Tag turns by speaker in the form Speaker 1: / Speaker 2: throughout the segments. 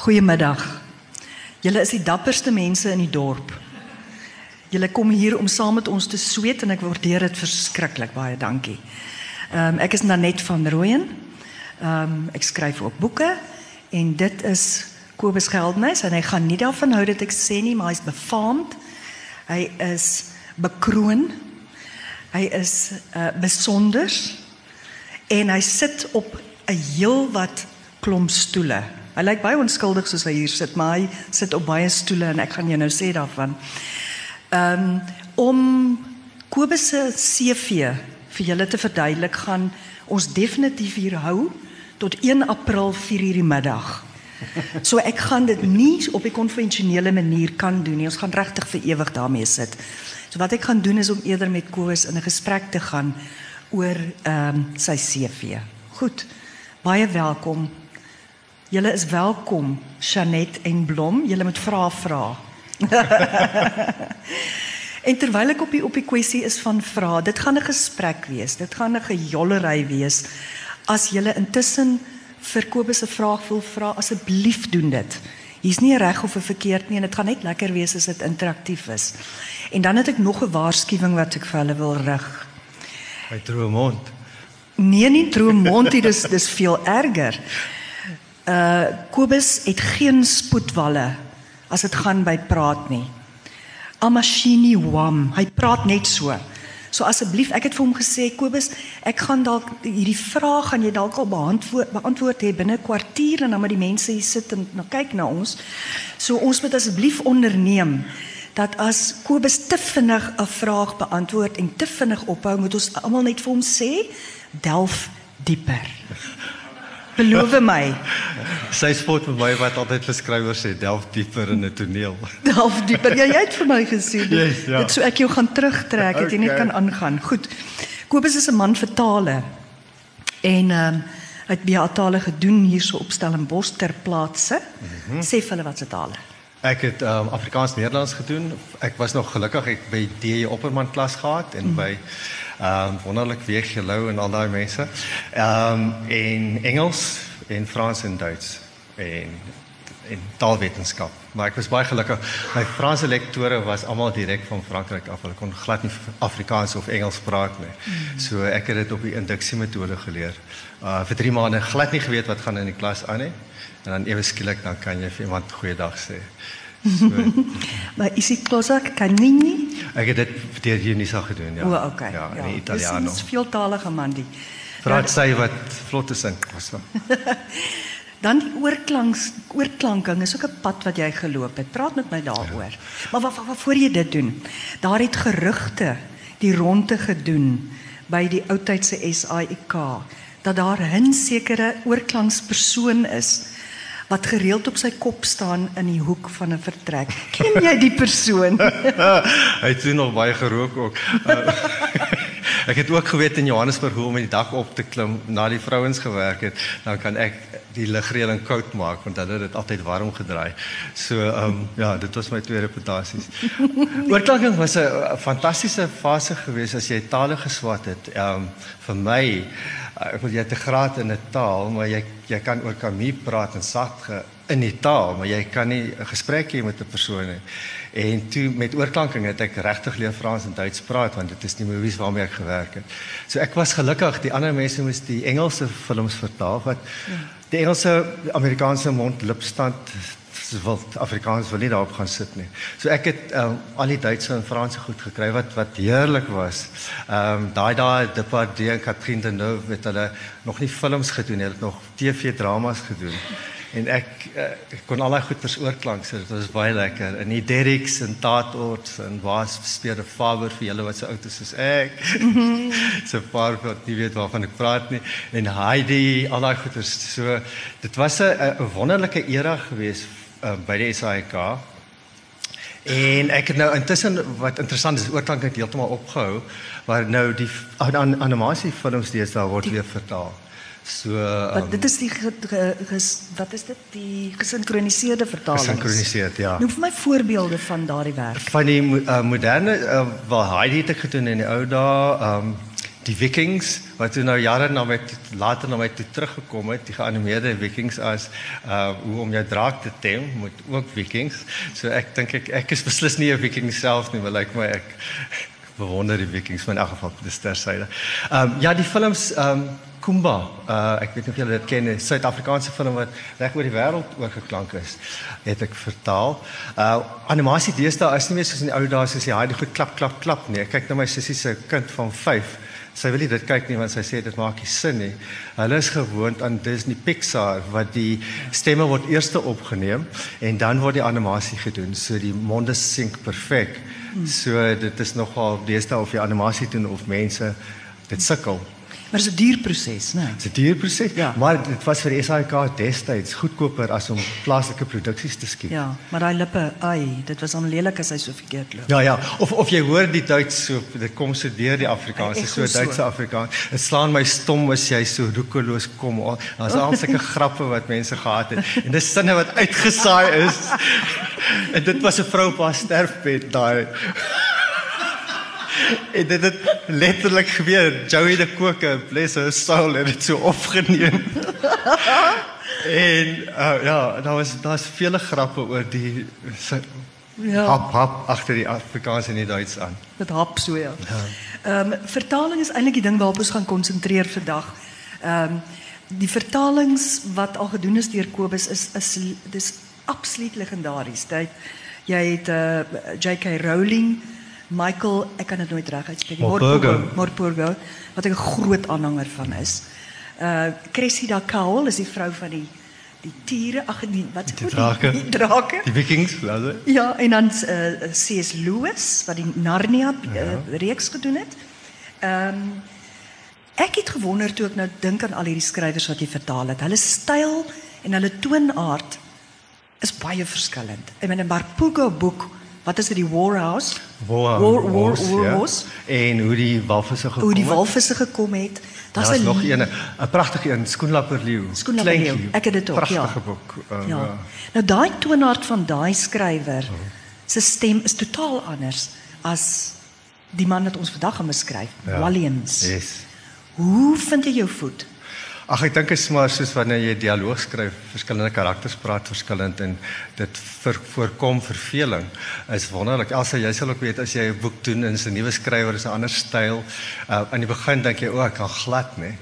Speaker 1: Goeiemiddag. Julle is die dapperste mense in die dorp. Julle kom hier om saam met ons te sweet en ek waardeer dit verskriklik. Baie dankie. Ehm um, ek is Nanet van Rooyen. Ehm um, ek skryf ook boeke en dit is Kobus Geldnys en hy gaan nie daarvan hou dat ek sê nie, maar hy's befaamd. Hy is bekroon. Hy is uh besonder en hy sit op 'n heel wat klomp stoele. Hy lyk baie onskuldig soos hy hier sit, maar hy sit op baie stoele en ek gaan jou nou sê daarvan. Ehm um, om Kobus se CV vir julle te verduidelik gaan ons definitief hier hou tot 1 April 4:00 die middag. So ek gaan dit nie op 'n konvensionele manier kan doen nie. Ons gaan regtig vir ewig daarmee sit. So wat ek gaan doen is om eerder met Kobus in 'n gesprek te gaan oor ehm um, sy CV. Goed. Baie welkom. Julle is welkom, Chanet en Blom. Julle moet vra vra. en terwyl ek op die op die kwessie is van vra, dit gaan 'n gesprek wees. Dit gaan 'n gejollery wees. As julle intussen vir Kobus 'n vraag wil vra, asseblief doen dit. Hier's nie reg of verkeerd nie en dit gaan net lekker wees as dit interaktief is. En dan het ek nog 'n waarskuwing wat ek vir hulle wil rig.
Speaker 2: Hy droom mond.
Speaker 1: Nee, nie droom mond, dit is dis veel erger. Uh Kobus het geen spoedwalle as dit gaan by praat nie. Amashini wam, hy praat net so. So asseblief, ek het vir hom gesê Kobus, ek gaan dalk hierdie vraag gaan jy dalk al beantwoord beantwoord hê binne 'n kwartier en dan moet die mense hier sit en nou kyk na ons. So ons moet asseblief onderneem dat as Kobus te vinnig 'n vraag beantwoord en te vinnig ophou, moet ons almal net vir hom sê delf dieper. Beloof my.
Speaker 2: Sy spot vir my wat altyd vir skrywers sê, delf dieper in 'n toneel.
Speaker 1: Delf dieper. Ja, jy het vir my gesê dit.
Speaker 2: Yes, ja.
Speaker 1: Dit so ek jou gaan terugtrek, het jy net
Speaker 2: Okay.
Speaker 1: kan aangaan. Goed. Kobus is 'n man vir tale. En ehm um, het baie tale gedoen hierso op Stellenbosch ter plaatse. Mm -hmm. Sê vir hulle wat se tale.
Speaker 2: Ek het um, Afrikaans Nederlands gedoen. Ek was nog gelukkig ek by DJ Opperman klas gehad en mm. by ehm um, wonderlik weeg gelou en al daai mense. Ehm um, en Engels en Frans en Duits en en taalwetenskap. Maar ek was baie gelukkig. My Franse lektore was almal direk van Frankryk af. Hulle kon glad nie Afrikaans of Engels praat nie. Mm. So ek het dit op die induksiemetode geleer. Uh vir 3 maande glad nie geweet wat gaan in die klas aan nie. En dan ewe skielik dan kan jy vir iemand goeiedag sê. So
Speaker 1: Maar is dit nie nie?
Speaker 2: ek het dit deur Unisa gedoen ja.
Speaker 1: O, okay.
Speaker 2: Ja, in Italiano.
Speaker 1: Dis 'n veeltalige man die.
Speaker 2: Praat sy wat vlotte sing. Was wel.
Speaker 1: Dan die oorklanks oorklanking is ook 'n pad wat jy geloop het. Praat met my daaroor. Ja. Maar wat, wat wat voor jy dit doen? Daar het gerugte die ronde gedoen by die oudtydse SAIK dat daar 'n sekere oorklankspersoon is wat gereeld op sy kop staan in die hoek van 'n vertrek. Ken jy die persoon?
Speaker 2: Hy het toe nog baie gerook ook. Uh, ek het ook geweet in Johannesburg hoe om in die dak op te klim na die vrouens gewerk het, dan kan ek die ligreëling koud maak want hulle het dit altyd warm gedraai. So ehm um, ja, dit was my twee reputasies. Oorklanking was 'n fantastiese fase geweest as jy tale geswat het. Ehm um, vir my ek wil jy te graad in 'n taal, maar jy jy kan oor Camille praat en sag in die taal, maar jy kan nie 'n gesprek hê met 'n persoon nie. En toe met oorklanking het ek regtig leer Frans en Duits praat want dit is die movies waarmee ek gewerk het. So ek was gelukkig, die ander mense moes die Engelse films vertaal wat die Engelse Amerikaanse mond lipstand wil Afrikaans wil nie daarop gaan sit nie. So ek het um, al die Duitse en Franse goed gekry wat wat heerlik was. Ehm um, daai daai Depardieu en Catherine Deneuve het hulle nog nie films gedoen, hulle het nog TV dramas gedoen. En ek, uh, ek kon al daai goed versoorklank, so dit was baie lekker. En die Derricks en Tatorts en was speel 'n Faber vir julle wat so oud is soos ek. so 'n paar wat nie weet waarvan ek praat nie. En Heidi, al daai goeters. So dit was 'n wonderlike era geweest uh, by die SAIK. En ek het nou intussen wat interessant is, oorklank het heeltemal opgehou, waar nou die an, animasiefilms deesdae word weer vertaal. So
Speaker 1: Wat
Speaker 2: um,
Speaker 1: dit is die ge, ge, ges, wat is dit die gesinkroniseerde vertalings?
Speaker 2: gesinkroniseerd, ja.
Speaker 1: Noem vir my voorbeelde van daardie werk.
Speaker 2: Van die uh, moderne uh, wel Heidi het ek gedoen in die ou dae, ehm um, die Vikings wat toe nou jare na my later na my toe teruggekom het, die geanimeerde Vikings as uh hoe om jou draak te tem met ook Vikings. So ek dink ek ek is beslis nie 'n Viking self nie, maar lyk my ek bewonder die Vikings maar in elk geval dis tersyde. Ehm um, ja, die films ehm um, Kumba, uh ek weet nie of julle dit ken nie, Suid-Afrikaanse film wat reg oor die wêreld oorgeklank is, het ek vertaal. Uh animasie deesdae is nie meer soos in die ou dae soos jy hy die goed klap klap klap nie. Ek kyk na my sussie se kind van 5. Sy wil nie dit kyk nie want sy sê dit maak nie sin nie. Hulle is gewoond aan Disney Pixar wat die stemme word eers opgeneem en dan word die animasie gedoen. So die monde sink perfek. So dit is nogal deesdae of jy animasie doen of mense dit sukkel.
Speaker 1: Maar dit is 'n duur proses, né?
Speaker 2: Dit is 'n duur proses,
Speaker 1: Ja.
Speaker 2: maar dit was vir SAIK destyds goedkoper as om plaaslike produksies te skiet.
Speaker 1: Ja, maar daai lippe, ai, dit was hom lelik as hy so verkeerd loop.
Speaker 2: Ja ja, of of jy hoor die Duits so dit kom so deur die Afrikaanse so
Speaker 1: hoor so.
Speaker 2: Duitse Afrikaans. Dit slaan my stom as jy so roekeloos kom. Daar's al sulke grappe wat mense gehad het en dis sinne wat uitgesaai is. En dit was 'n vrou op haar sterfbed daai. En dit het letterlik gebeur. Joey de Koker, bless her soul, het dit so opgeneem. en uh, ja, daar was daar's vele grappe oor die sy,
Speaker 1: Ja.
Speaker 2: hap hap agter die Afrikaans en die Duits aan.
Speaker 1: Dit hap so ja. Ehm vertaling is eintlik die ding waarop ons gaan konsentreer vandag. Ehm die vertalings wat al gedoen is deur Kobus is is dis absoluut legendaries. Dit jy het uh, J.K. Rowling, Michael, ek kan dit nooit reg uitspreek nie.
Speaker 2: Morpurgo.
Speaker 1: Morpurgo wat ek 'n groot aanhanger van is. Uh Cressida Cowell is die vrou van die die tiere, ag die wat
Speaker 2: Die drake.
Speaker 1: Die, die drake.
Speaker 2: Die Vikings, laat
Speaker 1: Ja, en dan uh, C.S. Lewis wat die Narnia uh, reeks gedoen het. Ehm ek het gewonder toe ek nou dink aan al hierdie skrywers wat jy vertaal het. Hulle styl en hulle toonaard is baie verskillend. Ek meen 'n Marpugo boek, wat is dit die War House?
Speaker 2: War,
Speaker 1: War, War,
Speaker 2: Wars,
Speaker 1: War
Speaker 2: ja.
Speaker 1: Horse.
Speaker 2: En hoe die walvisse gekom
Speaker 1: Hoe die
Speaker 2: het.
Speaker 1: walvisse gekom het.
Speaker 2: Daar's
Speaker 1: Daar's 'n
Speaker 2: nog een, 'n pragtige een, Skoenlapper leeu.
Speaker 1: Skoenlapper leeu. Ek het dit ook, ja.
Speaker 2: Pragtige boek. Um,
Speaker 1: Ja.
Speaker 2: ja.
Speaker 1: Nou daai toonaard van daai skrywer se stem is totaal anders as die man wat ons vandag gaan beskryf,
Speaker 2: Ja.
Speaker 1: Williams.
Speaker 2: Yes.
Speaker 1: Hoe vind jy jou voet?
Speaker 2: Ag ek dink dit is maar soos wanneer jy dialoog skryf, verskillende karakters praat verskillend en dit vir, voorkom verveling. Is wonderlik. Elsa, jy sal ook weet as jy 'n boek doen en 'n nuwe skrywer is 'n ander styl. Uh aan die begin dink jy o, ek kan glad, nê.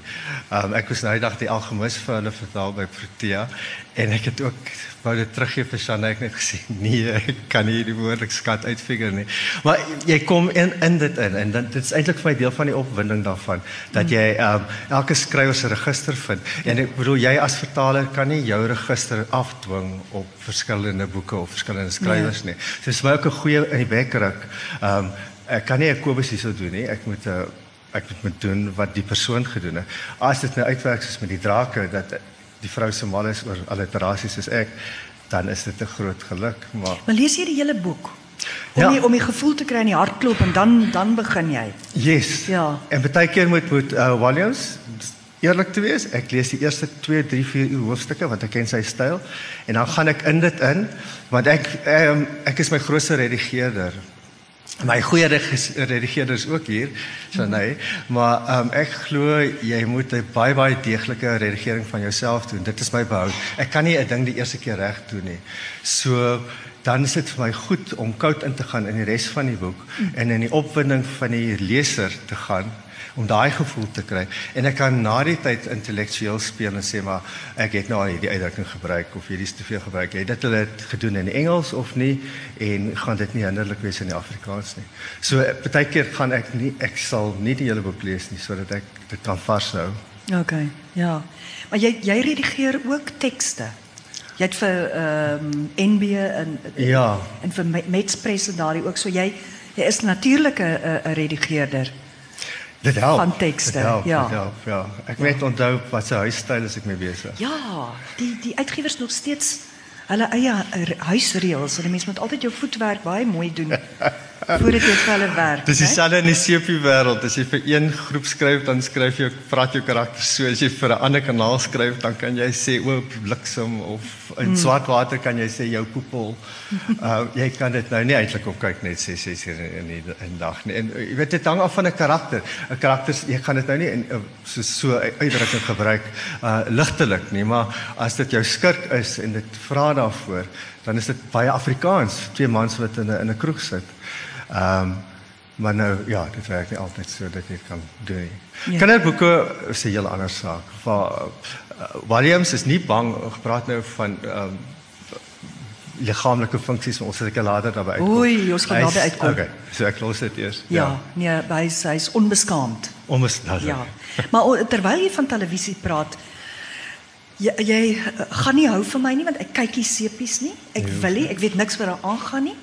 Speaker 2: Um ek was nou die dag die algemis vir hulle vertaal by Protea en ek het ook wou dit teruggee vir Shanna ek net gesê nee, ek kan nie die woordelik skat uitfigure nie. Maar jy kom in in dit in en dan dit is eintlik vir my deel van die opwinding daarvan dat jy um elke skrywer se register vind. En ek bedoel jy as vertaler kan nie jou register afdwing op verskillende boeke of verskillende skrywers nie. So dis my ook 'n goeie in die bekkeruk. Um ek kan nie 'n Kobus hierso doen nie. Ek moet 'n ek moet doen wat die persoon gedoen het. As dit nou uitwerk soos met die drake dat die vrou se mal is oor alliterasies soos ek, dan is dit 'n groot geluk, maar
Speaker 1: Maar lees jy die hele boek? Om
Speaker 2: Ja.
Speaker 1: die, om die gevoel te kry in die hartklop en dan dan begin jy.
Speaker 2: yes.
Speaker 1: Ja.
Speaker 2: En baie keer moet moet uh, Williams eerlik te wees, ek lees die eerste 2, 3, 4 uur hoofstukke want ek ken sy styl en dan gaan ek in dit in want ek um, ek is my grootste redigeerder. My goeie regis- redigeerder is ook hier, Shanay, maar um, ek glo jy moet 'n baie baie deeglike redigering van jouself doen. Dit is my behoud. Ek kan nie 'n ding die eerste keer reg doen nie. So dan is dit vir my goed om koud in te gaan in die res van die boek en in die opwinding van die leser te gaan om daai gevoel te kry en ek kan na die tyd intellektueel speel en sê maar ek het nou al hierdie uitdrukking gebruik of hierdie is te veel gebruik. Het dit hulle het gedoen in Engels of nie en gaan dit nie hinderlik wees in die Afrikaans nie. So baie keer gaan ek nie ek sal nie die hele boek lees nie sodat ek dit kan vashou.
Speaker 1: OK. Ja. Maar jy jy redigeer ook tekste. Jy het vir ehm um, NB en
Speaker 2: Ja.
Speaker 1: en vir Me- Metspress en daardie ook so jy jy is natuurlik 'n redigeerder.
Speaker 2: Dit help.
Speaker 1: Van tekste,
Speaker 2: Dit help,
Speaker 1: ja.
Speaker 2: Dit help, ja. Ek weet onthou wat se huisstyl is ek mee besig.
Speaker 1: Ja, die die uitgewers nog steeds hulle eie huisreëls en 'n mens moet altyd jou voetwerk baie mooi doen. voordat jy vir hulle werk.
Speaker 2: Dis dieselfde in die sepie wêreld. As jy vir een groep skryf, dan skryf jy praat jou karakter so. As jy vir 'n ander kanaal skryf, dan kan jy sê o bliksem of in
Speaker 1: Hmm.
Speaker 2: swart water kan jy sê jou poepel. Uh jy kan dit nou nie eintlik op kyk net sê sê sê in die in dag nie. En uh, jy weet dit hang af van 'n karakter. 'n Karakter jy gaan dit nou nie in uh, so so uitdrukking gebruik uh ligtelik nie, maar as dit jou skurk is en dit vra daarvoor, dan is dit baie Afrikaans. Twee mans wat in 'n in 'n kroeg sit. Ehm um, maar nou ja, dit werk nie altyd so dat jy kan doen nie.
Speaker 1: Ja.
Speaker 2: Ja. Kinderboeke is 'n heel ander saak. Waar uh, Williams is nie bang gepraat nou van ehm um, liggaamlike funksies, maar ons sal seker later daarby uitkom.
Speaker 1: Oei, ons gaan
Speaker 2: Hy is-
Speaker 1: daarby uitkom.
Speaker 2: Okay, so ek los dit eers.
Speaker 1: Ja, nee, hy's hy's onbeskaamd.
Speaker 2: Om is nou.
Speaker 1: Ja. Maar terwyl jy van televisie praat, jy, jy eh, gaan nie hou van my nie want ek kyk nie sepies nie. Ek wil nie, ek weet niks wat daar aangaan nie.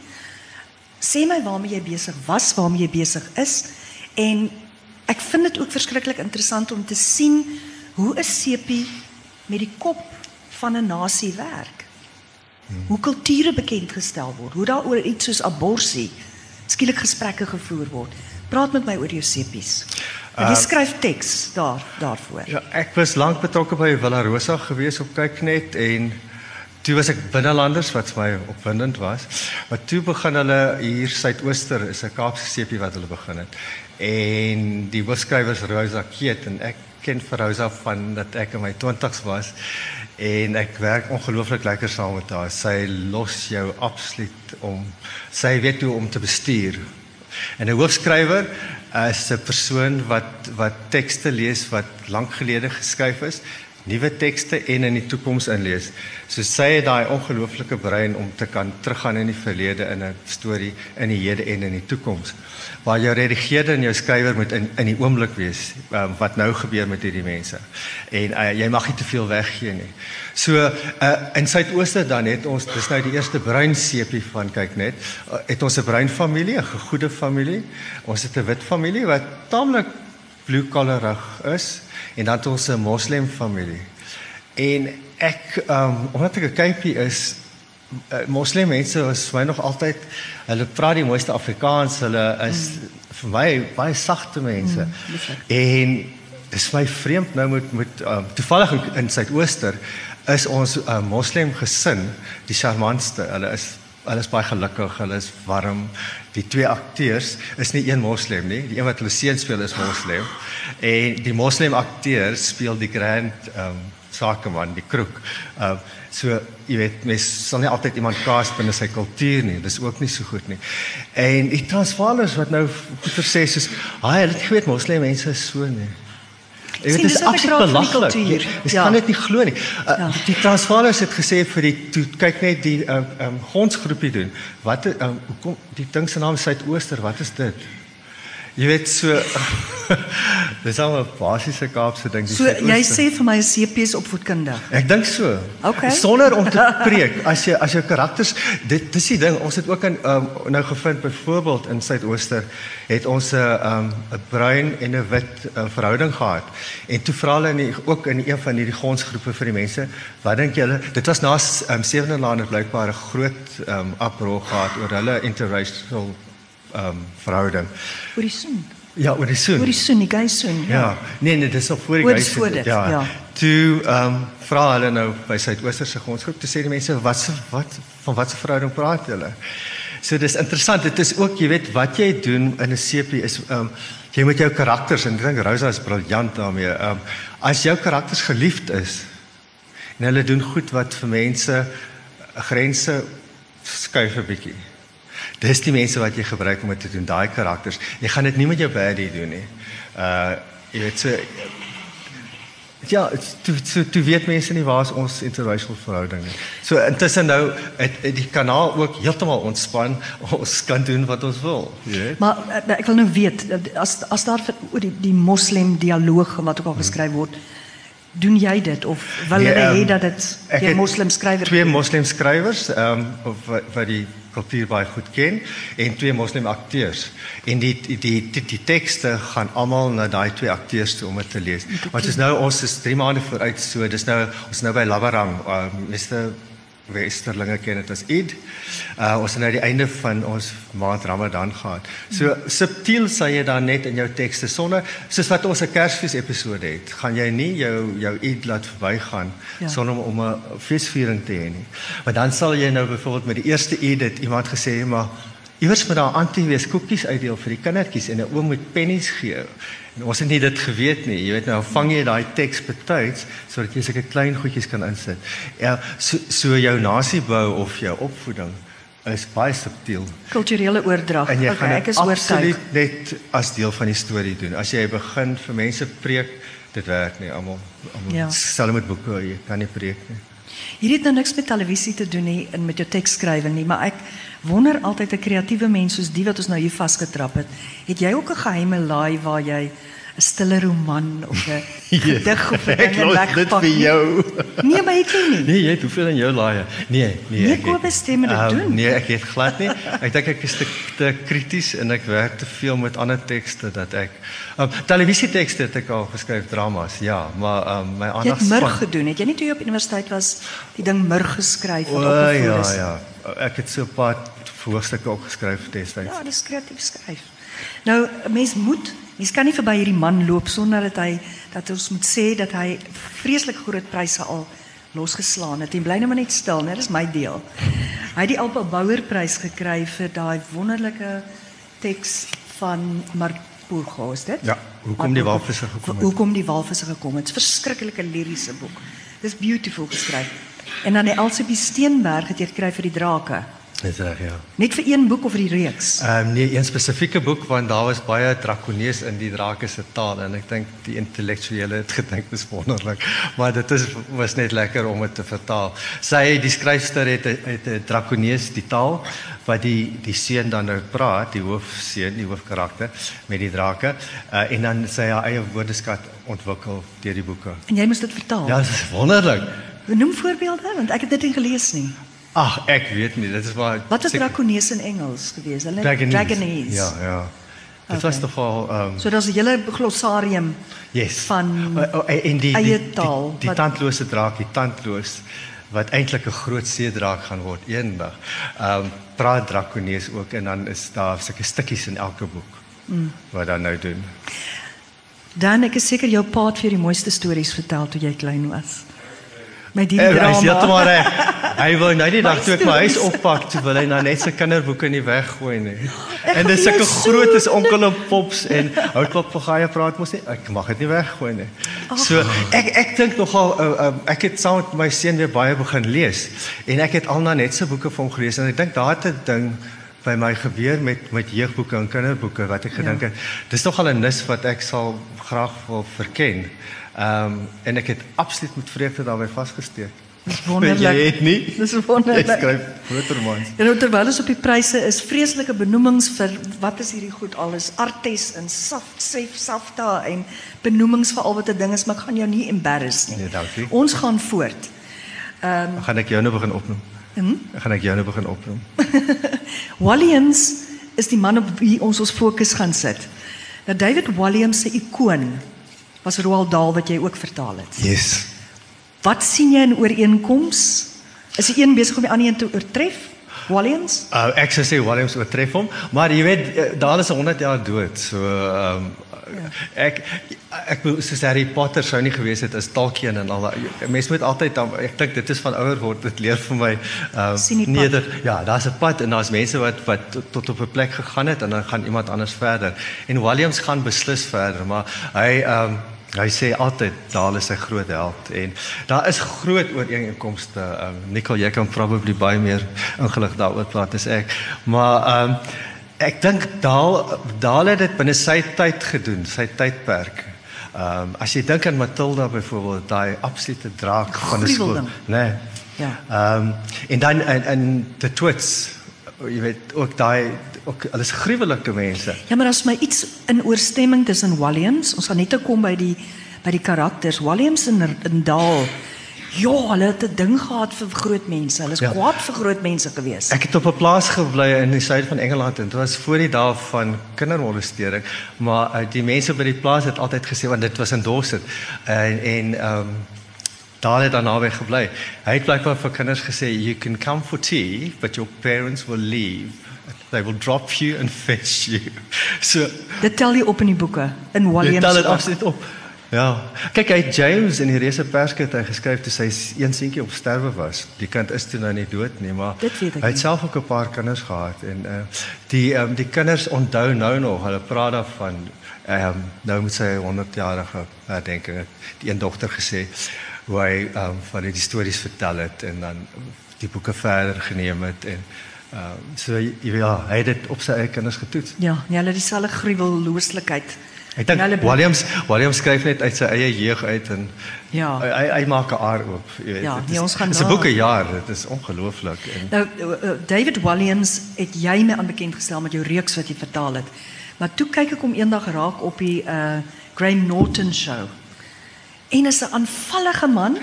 Speaker 1: Sê my waarmee jy besig was, waarmee jy besig is en ek vind dit ook verskriklik interessant om te sien hoe 'n sepie met die kop van 'n nasie werk. Hoe kulture bekend gestel word, hoe daaroor iets soos abortus skielik gesprekke gevoer word. Praat met my oor jou sepies. Uh, jy skryf teks daar daarvoor.
Speaker 2: Ja, ek was lank betrokke by Villa Rosa gewees op Kyknet en toe was ek binnelanders wat vir my opwindend was. Maar toe begin hulle hier suidooster is 'n Kaapse sepie wat hulle begin het. En die hoofskrywer Rosa Keet en ek ken vir Rosa van dat ek in my 20's was en ek werk ongelooflik lekker saam met haar. Sy los jou absoluut om sy weet hoe om te bestuur. En 'n hoofskrywer is 'n persoon wat wat tekste lees wat lank gelede geskryf is, nuwe tekste en in die toekoms inlees. So sy het daai ongelooflike brein om te kan teruggaan in die verlede in 'n storie in die hede en in die toekoms. Waar jou redigeerder en jou skrywer moet in in die oomblik wees um, wat nou gebeur met hierdie mense. En uh, jy mag nie te veel weggee nie. So uh, in Suidooster dan het ons dis nou die eerste bruin sepie van kyk net, uh, het ons 'n bruin familie, 'n gegoede familie. Ons het 'n wit familie wat taamlik blue collarig is en dan het ons 'n moslem familie. En ek um, omdat ek 'n kypie is uh, moslem mense was vir my nog altyd hulle praat die mooiste Afrikaans, hulle is mm. vir my baie sagte mense. Mm, en dis my vreemd nou met met um, toevallig in, in Suidooster is ons uh, moslem gesin die charmantste. Hulle is hulle is baie gelukkig, hulle is warm. Die twee akteurs is nie een moslem nie. Die een wat hulle seun speel is moslem. En die moslem akteur speel die grand um, sakeman, die kroeg. Um, so jy weet mens sal nie altyd iemand kaas binne sy kultuur nie. Dis ook nie so goed nie. En die Transvaalers wat nou goeie sê soos, "Haai, hulle het geweet moslem mense is so nie."
Speaker 1: Sien,
Speaker 2: weet dit is
Speaker 1: ek
Speaker 2: absoluut belaglik. Jy
Speaker 1: Ja.
Speaker 2: kan dit nie glo nie. Uh,
Speaker 1: Ja.
Speaker 2: Die Transvaalers het gesê vir die toe kyk net die uh, um, gonsgroepie doen. Wat um, hoekom die ding se naam Suidooster, wat is dit? Jy weet so dis al 'n basiese Kaapse ding
Speaker 1: So jy sê vir my sepies opvoedkundig.
Speaker 2: Ek dink so.
Speaker 1: Okay.
Speaker 2: Sonder om te preek, as jy as jou karakters dit dis die ding, ons het ook in um, nou gevind byvoorbeeld in Suidooster het ons 'n um, 'n bruin en 'n wit uh, verhouding gehad. En toe vra hulle in die, ook in een van hierdie gonsgroepe vir die mense, wat dink julle? Dit was na um, Sewende Laan blykbaar 'n groot um, uproar gehad oor hulle interracial um, verhouding.
Speaker 1: Oor die soen.
Speaker 2: Ja, oor die soen.
Speaker 1: Oor die soen, die gay soen.
Speaker 2: Ja, nee nee, dis nog voor die huis.
Speaker 1: dis voor dit,
Speaker 2: ja.
Speaker 1: ja.
Speaker 2: Toe ehm um, vra hulle nou by Suidoosterse grondsgroep, toe sê die mense wat wat van wat se verhouding praat julle? So dis interessant. Dit is ook, jy weet, wat jy doen in 'n sepie is ehm um, jy moet jou karakters en ek dink Rosa is briljant daarmee. Ehm um, as jou karakters geliefd is en hulle doen goed wat vir mense grense skuif 'n bietjie. Dis die mense wat jy gebruik om dit te doen, daai karakters. Jy gaan dit nie met jou baddie doen nie. Uh jy weet so Ja, toe toe toe weet mense nie waar is ons interracial verhouding nie. So intussen nou het, het die kanaal ook heeltemal ontspan. Ons kan doen wat ons wil, jy weet.
Speaker 1: Maar uh, ek wil nou weet uh, as as daar vir- oor die die moslim dialoog wat ook al geskryf word, doen jy dit of wil
Speaker 2: Nee,
Speaker 1: hulle hê
Speaker 2: ehm,
Speaker 1: dat dit deur moslim skrywer
Speaker 2: Twee moslim skrywers ehm um, wat, wat die kultuur baie goed ken en twee moslim akteurs. En die die die, die, die tekste gaan almal na daai twee akteurs toe om dit te lees. Want dis nou ons is 3 maande vooruit so dis nou ons nou by Labarang, uh, Mr Westerlinge ken dit as Eid. Uh ons het nou die einde van ons maand Ramadan gehad. So subtiel sê jy dan net in jou tekste sonder soos wat ons 'n Kersfees episode het, gaan jy nie jou jou Eid laat verbygaan ja. sonder om 'n feesviering te hê nie. Maar dan sal jy nou byvoorbeeld met die eerste Eid het iemand gesê maar iewers moet daar anti-wees koekies uitdeel vir die kindertjies en 'n oom moet pennies gee. En ons het nie dit geweet nie. Jy weet nou vang jy daai teks betyds sodat jy sulke klein goedjies kan insit. Ja, so, so jou nasiebou of jou opvoeding is baie subtiel.
Speaker 1: Kulturele oordrag.
Speaker 2: En jy
Speaker 1: okay,
Speaker 2: gaan
Speaker 1: ek is
Speaker 2: absoluut
Speaker 1: oortuig.
Speaker 2: net as deel van die storie doen. As jy begin vir mense preek, dit werk nie almal. almal
Speaker 1: Ja.
Speaker 2: Stel met boeke, jy kan nie preek nie.
Speaker 1: Hierdie het nou niks met televisie te doen nie en met jou teksskrywing nie, maar ek wonder altyd 'n kreatiewe mens soos die wat ons nou hier vasgetrap het. Het jy ook 'n geheime laai waar jy 'n stille roman of 'n gedig of 'n
Speaker 2: Ek
Speaker 1: ding in
Speaker 2: los dit
Speaker 1: wegpak
Speaker 2: vir jou.
Speaker 1: Nee, maar het jy nie.
Speaker 2: Nee, jy het hoeveel in jou laaie? Nee, nee.
Speaker 1: Nee,
Speaker 2: ek het-
Speaker 1: Kobus, stem dit
Speaker 2: Ehm,
Speaker 1: doen.
Speaker 2: Nee, ek het glad nie. Ek dink ek is te, te krities en ek werk te veel met ander tekste dat ek um, televisietekste het ek al geskryf dramas. Ja, maar um, my
Speaker 1: Jy
Speaker 2: aandag
Speaker 1: het murg gedoen. Het jy nie toe jy op universiteit was die ding murg geskryf wat opgevoer
Speaker 2: ja,
Speaker 1: is?
Speaker 2: ja. Ek het so 'n paar hoofstukke ook geskryf destyds.
Speaker 1: Ja, dis kreatief skryf. Nou, mens moet, mens kan nie verby hierdie man loop sonder dat hy dat ons moet sê dat hy vreeslik groot pryse al losgeslaan het. En bly nou maar net stil, né? Dis my deel. Hy het die Alpa Bouwer prys gekry vir daai wonderlike teks van Mark Bourgeau, is dit?
Speaker 2: Ja, hoekom die walvisse gekom het.
Speaker 1: Hoekom die walvisse gekom het. 'n Verskriklike liriese boek. Dis beautiful geskryf. En dan die Elsabie Steenberg het jy gekry vir die drake.
Speaker 2: Dis reg, ja.
Speaker 1: Net vir een boek of vir die reeks?
Speaker 2: Ehm um, nee, een spesifieke boek want daar was baie drakonees in die drake se taal en ek dink die intellektuele het gedink dis wonderlik, maar dit is was net lekker om dit te vertaal. Sy die skryfster het het 'n drakonees die taal wat die die seun dan nou praat, die hoofseun, die hoofkarakter met die drake uh, en dan sy haar eie woordeskat ontwikkel deur die boeke.
Speaker 1: En jy moes dit vertaal.
Speaker 2: Ja, dit is wonderlik.
Speaker 1: Noem voorbeelde want ek het dit nie gelees nie.
Speaker 2: Ag, ek weet nie, dit is maar
Speaker 1: Wat is drakonees in Engels gewees? Hulle
Speaker 2: Dragonese.
Speaker 1: Dragonese.
Speaker 2: Ja, ja. Dit
Speaker 1: Okay.
Speaker 2: was tog al ehm um,
Speaker 1: So daar's 'n hele glossarium
Speaker 2: Yes.
Speaker 1: van
Speaker 2: O, o, en die die,
Speaker 1: taal,
Speaker 2: die, die
Speaker 1: wat-
Speaker 2: tandlose draak, die tandloos wat eintlik 'n groot seedraak gaan word eendag. Ehm um, praat drakonees ook en dan is daar sulke stukkies in elke boek. Mm. Wat dan nou doen.
Speaker 1: Dan ek is seker jou pa het vir die mooiste stories vertel toe jy klein was. Met die
Speaker 2: Eh, Hy
Speaker 1: drama.
Speaker 2: is heeltemal reg. Hy wou nou die dag toe ek my huis oppak, toe wil hy nou net sy kinderboeke nie weggooi nie.
Speaker 1: Ek
Speaker 2: En dis sulke groot is onkel en pops en houtklopvergaaier praat mos nie. Ek mag dit nie weggooi nie. So ek ek dink nogal uh, uh, ek het saam met my seun weer baie begin lees en ek het al na net se boeke vir hom gelees en ek dink daar het 'n ding by my gebeur met met jeugboeke en kinderboeke wat ek gedink
Speaker 1: Ja.
Speaker 2: het. Dis nogal 'n nis wat ek sal graag wil verken. Ehm um, en ek het absoluut met vreugde daarbey vasgesteek.
Speaker 1: Dis wonderlik.
Speaker 2: Jy het nie.
Speaker 1: Dis
Speaker 2: Jy
Speaker 1: wonderlik.
Speaker 2: skryf groter romans.
Speaker 1: En nou, terwyl ons op die pryse is, vreeslike benoemings vir wat is hierdie goed alles? Artes en Saft, Sef, Safta en benoemings vir al wat 'n ding is, maar ek gaan jou nie embarrass nie.
Speaker 2: Nee, dankie.
Speaker 1: Ons gaan voort.
Speaker 2: Dan gaan ek jou nou begin opnoem.
Speaker 1: Hm?
Speaker 2: Dan gaan ek jou nou begin opnoem.
Speaker 1: Williams is die man op wie ons ons fokus gaan sit. Nou David Williams se ikoon was Roald Dahl wat jy ook vertaal het.
Speaker 2: Yes.
Speaker 1: Wat sien jy in ooreenkoms? Is die een besig om die ander een te oortref? Williams?
Speaker 2: Uh, ek sou sê Williams oortref hom, maar jy weet eh, daar is 100 jaar dood. So ehm um, ek ek bedoel, soos Harry Potter sou nie gewees het as Tolkien en al daai mense moet altyd dan ek dink dit is van ouer word dit leer vir my
Speaker 1: pad.
Speaker 2: neder ja, daar's 'n pad en daar's mense wat wat tot, tot op 'n plek gegaan het en dan gaan iemand anders verder. En Williams gaan beslis verder, maar hy ehm um, Hy sê altyd Daal is sy groot held en daar is groot ooreenkomste. Um, Nicole, jy kan probably baie meer ingelig daaroor praat as ek. Maar ehm um, ek dink Daal Daal het dit binne sy tyd gedoen, sy tydperk. Ehm um, as jy dink aan Matilda byvoorbeeld, daai absolute draak van 'n skool, né? Nee.
Speaker 1: Ja.
Speaker 2: Ehm um, en dan in in the twits, jy weet ook daai ook hulle is gruwelike mense.
Speaker 1: Ja, maar as my iets in ooreenstemming tussen Williams, ons gaan net te kom by die by die karakters Williams en, en Dahl. Ja, hulle het 'n ding gehad vir groot mense. Hulle is ja. Kwaad vir groot mense gewees.
Speaker 2: Ek het op 'n plaas gebly in die suide van Engeland en dit was voor die dae van kindermolestering, maar uh, die mense by die plaas het altyd gesê want dit was in Dorset en en ehm um, daar het dan naby gebly. Hy het blykbaar vir kinders gesê you can come for tea but your parents will leave. They will drop you and fetch you. So
Speaker 1: Dit tel jy op in die boeke in Williams.
Speaker 2: Jy tel dit absoluut op. Ja. Kyk, hy het James in die reuse perskit hy geskryf toe sy een seentjie op sterwe was. Die kind is toe nou nie dood nie, maar
Speaker 1: Dit
Speaker 2: hy het
Speaker 1: nie.
Speaker 2: self ook 'n paar kinders gehad en uh die um, die kinders onthou nou nog, hulle praat daarvan ehm um, nou met sy 100-jarige herdenking het die een dogter gesê hoe hy um, van die stories vertel het en dan die boeke verder geneem het en um, so jy ja, hy het dit op sy eie kinders getoets.
Speaker 1: Ja, nee, hulle dieselfde gruwellooslikheid.
Speaker 2: Ek dink Williams Williams skryf net uit sy eie jeug uit en
Speaker 1: Ja.
Speaker 2: hy hy, hy maak 'n aar oop, jy weet.
Speaker 1: Ja,
Speaker 2: Dit
Speaker 1: nee,
Speaker 2: is-
Speaker 1: ons gaan
Speaker 2: Dis 'n
Speaker 1: na-
Speaker 2: boekejaar, dit is ongelooflik en
Speaker 1: Nou uh, uh, David Williams het jy my aan bekend gestel met jou reeks wat jy vertaal het. Maar toe kyk ek hom eendag raak op die uh Graham Norton show. En is 'n aanvallige man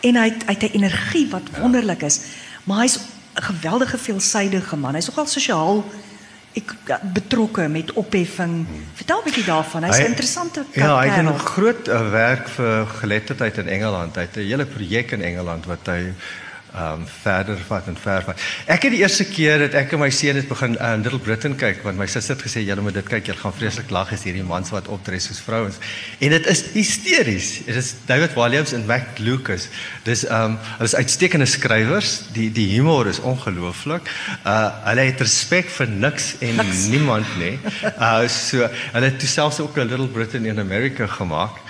Speaker 1: en hy het, hy het 'n energie wat wonderlik is. Maar hy's 'n geweldige veelsidige man. Hy's nogal sosiaal ek ja, betrokke met opheffing. Vertel 'n bietjie daarvan. Hy's 'n interessante
Speaker 2: Ja, hy het
Speaker 1: kerel.
Speaker 2: 'n groot uh, werk vir geletterdheid in Engeland. Hy het 'n hele projek in Engeland wat hy um, verder vat en verder vat. Ek het die eerste keer dat ek en my seun het begin uh, Little Britain kyk want my suster het gesê julle moet dit kyk, julle gaan vreeslik lag as hierdie mans wat optree soos vrouens. En dit is hysteries. Dit is David Williams en Mac Lucas. Dis um, hulle is uitstekende skrywers. Die die humor is ongelooflik. Uh hulle het respek vir niks en
Speaker 1: Niks.
Speaker 2: niemand nê. Uh so hulle het selfs ook 'n Little Britain in Amerika gemaak.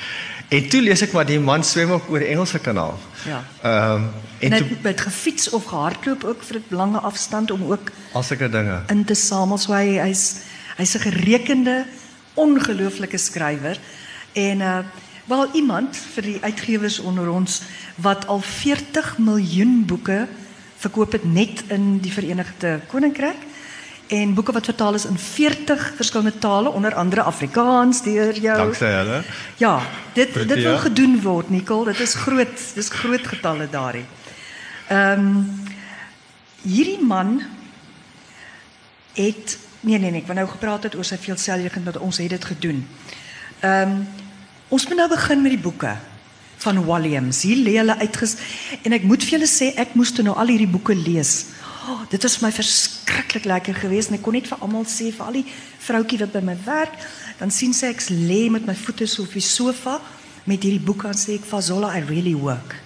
Speaker 2: En toe lees ek maar die man swem ook oor die Engelse kanaal.
Speaker 1: Ja.
Speaker 2: Ehm um,
Speaker 1: En
Speaker 2: en
Speaker 1: hy
Speaker 2: toe
Speaker 1: het met gefiets of gehardloop ook vir 'n lange afstand om ook
Speaker 2: al sulke dinge.
Speaker 1: in te samel. So hy hy's hy's 'n gerekende ongelooflike skrywer en uh wel iemand vir die uitgewers onder ons wat al 40 miljoen boeke verkoop het net in die Verenigde Koninkryk en boeke wat vertaal is in 40 verskillende tale onder andere Afrikaans deur jou
Speaker 2: Danksy hulle.
Speaker 1: Ja, dit dit wil gedoen word, Nicole. Dit is groot, dis groot getalle daarin. Ehm um, hierdie man het nee nee nee, ek wou nou gepraat het oor sy veelselligheid dat ons het dit gedoen. Ehm um, ons moet nou begin met die boeke van Williams. Hier lê hulle uitges en ek moet vir julle sê ek moes toe nou al hierdie boeke lees. Oh, dit was vir my verskriklik lekker geweest en ek kon net vir almal sê vir al die vroutjie wat by my werk, dan sien sy ek lê met my voete so op die sofa met hierdie boeke en sê ek Fazola I really work.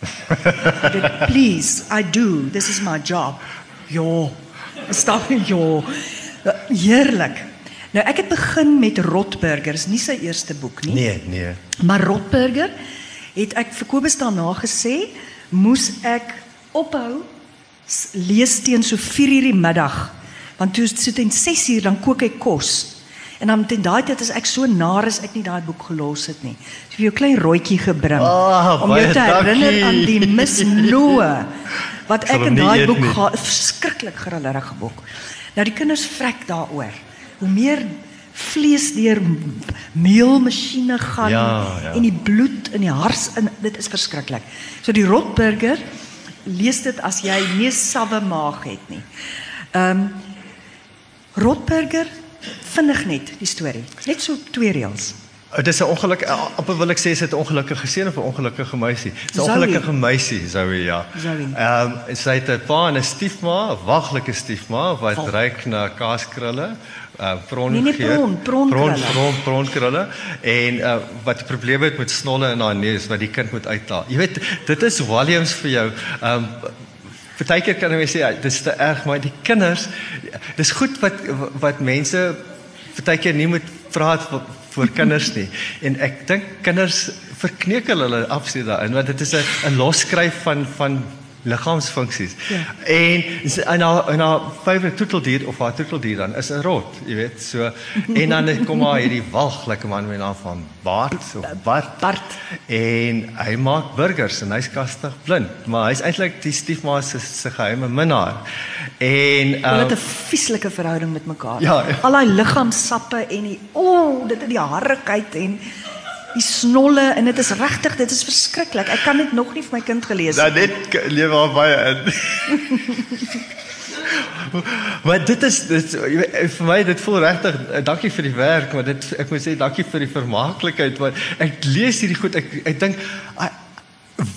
Speaker 1: Dit please, I do. This is my job. Ja. Stap ja. Heerlik. Nou ek het begin met Rotburgers, nie sy eerste boek nie.
Speaker 2: Nee, nee.
Speaker 1: Maar Rotburger het ek vir Kobus daarna gesê, moes ek ophou s- lees teen so 4:00 die middag. Want toe so teen 6:00 dan kook ek kos. En dan teen daai tyd is ek so naar as ek nie daai boek gelos het nie. So vir jou klein rooitjie gebring
Speaker 2: Ah,
Speaker 1: om jou te herinner
Speaker 2: dankie.
Speaker 1: aan die misnoë wat
Speaker 2: Ek
Speaker 1: in daai boek gehad verskriklik grillerige boek. Nou die kinders vrek daaroor. Hoe meer vlees deur meelmasjiene gaan
Speaker 2: Ja, ja.
Speaker 1: en die bloed in die hars in dit is verskriklik. So die rotburger lees dit as jy nie sawwe maag het nie. Ehm um, rotburger vinnig net die storie. Net so twee reëls.
Speaker 2: Uh, Dis 'n ongeluk amper wil ek sê is dit 'n ongelukkige seun of 'n ongelukkige meisie. 'n ongelukkige meisie, Zoe ja. Ehm um, sy het 'n pa en 'n stiefma, 'n waglike stiefma wat ryk na kaaskrulle. Uh pron
Speaker 1: Nee, nie
Speaker 2: gee.
Speaker 1: pron, pronkrulle.
Speaker 2: Pron, pron, pronkrulle en uh wat die probleem het met snolle in haar neus wat die kind moet uithaal. Jy weet, dit is Williams vir jou. Um, Partykeer kan jy sê ja, dis te erg, maar die kinders dis goed wat wat mense partykeer nie moet praat vir, kinders nie. En ek dink kinders verkneuk hulle absoluut daarin want dit is 'n 'n loskryf van van liggaamsfunksies.
Speaker 1: Ja.
Speaker 2: En en haar en haar favourite troeteldier of haar troeteldier dan is 'n rot, jy weet. So en dan kom daar hierdie walglike man met naam van Bart of Bart.
Speaker 1: Bart.
Speaker 2: En hy maak burgers en hy's kastig blind, maar hy's eintlik die stiefma se se geheime minnaar. En
Speaker 1: Hulle het
Speaker 2: um,
Speaker 1: 'n vieslike verhouding met mekaar.
Speaker 2: Ja, ja.
Speaker 1: Al daai liggaamsappe en die o, oh, dit het die harrigheid en die snolle en dit is regtig, dit is verskriklik. Ek kan dit nog nie vir my kind gelees
Speaker 2: dan
Speaker 1: nie.
Speaker 2: net k- lewe haar baie in. maar dit is dit weet, vir my dit voel regtig eh, dankie vir die werk maar dit ek moet sê dankie vir die vermaaklikheid want ek lees hierdie goed ek ek dink ah,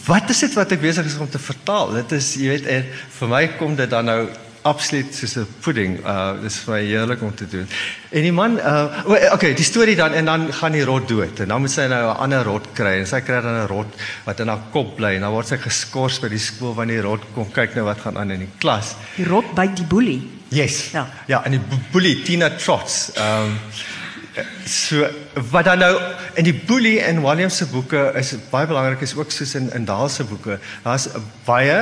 Speaker 2: wat is dit wat ek besig is om te vertaal? Dit is jy weet en vir my kom dit dan nou absoluut soos 'n pudding. Uh dis vir my heerlik om te doen. En die man uh okay, die storie dan en dan gaan die rot dood en dan moet sy nou 'n ander rot kry en sy kry dan 'n rot wat in haar kop bly en dan word sy geskort by die skool wanneer die rot kom kyk nou wat gaan aan in die klas.
Speaker 1: Die rot byt die boelie.
Speaker 2: Yes.
Speaker 1: Ja.
Speaker 2: Ja, en die boelie Tina Trots. Ehm um, so wat dan nou in die boelie in William se boeke is baie belangrik is ook soos in in Daal se boeke. Daar's baie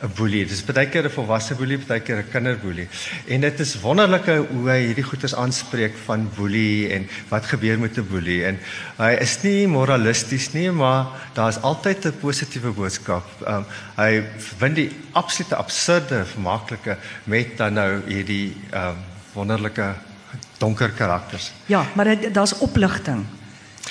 Speaker 2: 'n boelie. Dis baie keer 'n volwasse boelie, baie keer 'n kinderboelie. En dit is wonderlike hoe hy hierdie goeters aanspreek van boelie en wat gebeur met 'n boelie. En hy is nie moralisties nie, maar daar's altyd 'n positiewe boodskap. Um, hy vind die absolute absurde vermaaklike met dan nou hierdie um, wonderlike donker karakters.
Speaker 1: Ja, maar daar's opligting.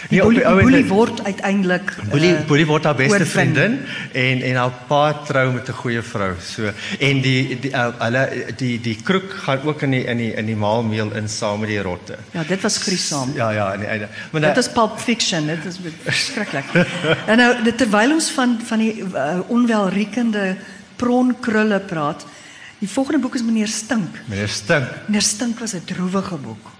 Speaker 1: Die boelie, die
Speaker 2: ou
Speaker 1: boelie word uiteindelik
Speaker 2: Boelie
Speaker 1: eh,
Speaker 2: Boelie word haar beste
Speaker 1: oorwin.
Speaker 2: vriendin en en haar pa trou met 'n goeie vrou. So en die die uh, hulle die die kroeg gaan ook in die in die in die maalmeel in saam met die rotte.
Speaker 1: Ja, dit was gruisam.
Speaker 2: Ja ja, aan die einde. Maar nou,
Speaker 1: Dit is Pulp Fiction, dit is verskriklik. en nou dit- terwyl ons van van die uh, onwelriekende pronkrulle praat, die volgende boek is meneer Stink.
Speaker 2: meneer Stink.
Speaker 1: Meneer Stink was 'n droewige boek.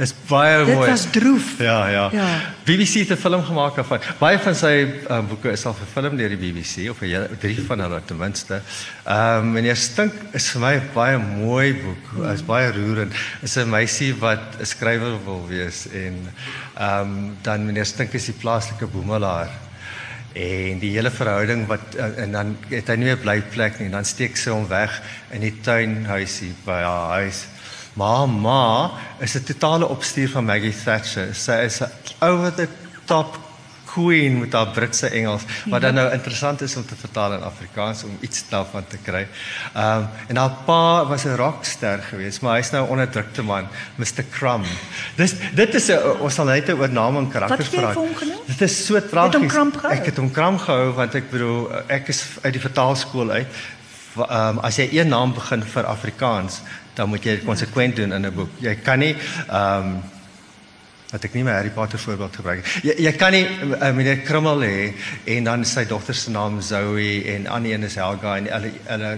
Speaker 2: Dis baie
Speaker 1: Dit
Speaker 2: mooi.
Speaker 1: was droef.
Speaker 2: Ja, ja.
Speaker 1: Ja.
Speaker 2: BBC het 'n film gemaak daarvan. Baie van sy uh, boeke is al vervilm deur die BBC of 'n drie van hulle ten minste. Ehm um, meneer Stink is vir my 'n baie mooi boek. Dit is baie roerend. Is 'n meisie wat 'n skrywer wil wees en ehm um, dan meneer Stink is die plaaslike boemelaar. En die hele verhouding wat uh, en dan het hy nie meer blyplek nie. Dan steek sy hom weg in die tuinhuisie by haar huis. Maar ma is 'n totale opstuur van Maggie Thatcher. Sy is 'n over the top queen met haar Britse Engels wat dan nou interessant is om te vertaal in Afrikaans om iets daarvan te kry. Ehm um, en haar pa was 'n rockster geweest, maar hy's nou 'n onderdrukte man, Mr Crumb. Dis dit is 'n ons sal net oor name en karakters praat. Dit is so tragies. Ek het hom Crumb gehou want ek bedoel ek is uit die vertaalskool uit. Ehm um, as jy een naam begin vir Afrikaans, dan moet jy dit konsekwent doen in 'n boek. Jy kan nie ehm um, wat ek nie my Harry Potter voorbeeld gebruik nie. Jy jy kan nie uh, meneer Krummel hê en dan sy dogter se naam Zoe en Annie en is Helga en hulle hulle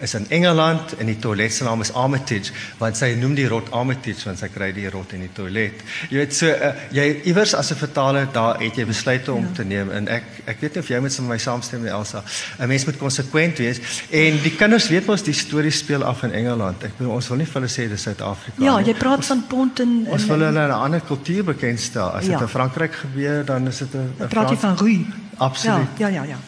Speaker 2: is in Engeland en die toilet se naam is Armitage want sy noem die rot Armitage want sy kry die rot in die toilet. Jy weet so uh, jy iewers as 'n vertaler daar het jy besluite om ja. te neem en ek ek weet nie of jy met my saamstem nie Elsa. 'n Mens moet konsekwent wees en die kinders weet mos die storie speel af in Engeland. Ek bedoel ons wil nie vir hulle sê dis Suid-Afrika
Speaker 1: Ja,
Speaker 2: nie.
Speaker 1: jy praat van pont en,
Speaker 2: Ons wil hulle 'n ander kultuur bekendstel. As dit
Speaker 1: Ja.
Speaker 2: in Frankryk gebeur, dan is dit 'n
Speaker 1: praat jy van Rue.
Speaker 2: Absoluut.
Speaker 1: Ja, ja, ja. ja.